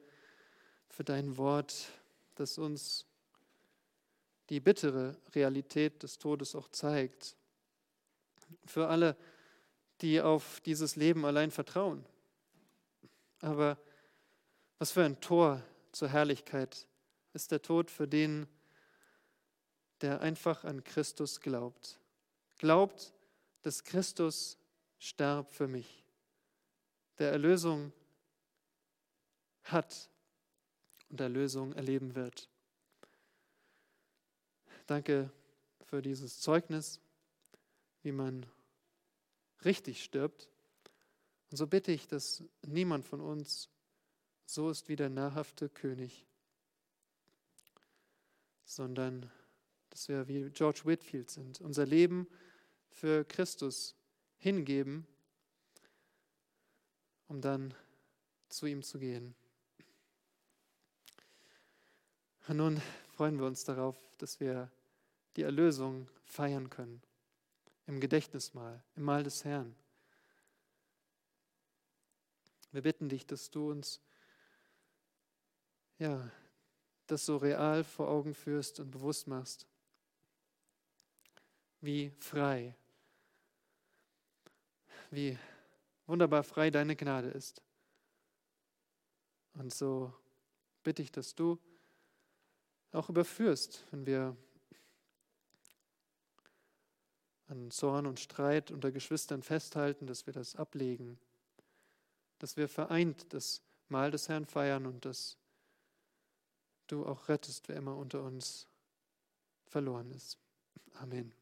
für dein Wort, das uns die bittere Realität des Todes auch zeigt. Für alle, die auf dieses Leben allein vertrauen. Aber was für ein Tor zur Herrlichkeit ist der Tod für den, der einfach an Christus glaubt. Glaubt, dass Christus starb für mich, der Erlösung hat und Erlösung erleben wird. Danke für dieses Zeugnis, wie man richtig stirbt. Und so bitte ich, dass niemand von uns so ist wie der nahrhafte König, sondern dass wir wie George Whitfield sind, unser Leben für Christus hingeben, um dann zu ihm zu gehen. Und nun freuen wir uns darauf, dass wir die Erlösung feiern können. Im Gedächtnismahl, im Mahl des Herrn. Wir bitten dich, dass du uns ja, das so real vor Augen führst und bewusst machst, wie frei, wie wunderbar frei deine Gnade ist. Und so bitte ich, dass du auch überführst, wenn wir an Zorn und Streit unter Geschwistern festhalten, dass wir das ablegen, dass wir vereint das Mahl des Herrn feiern und dass du auch rettest, wer immer unter uns verloren ist. Amen.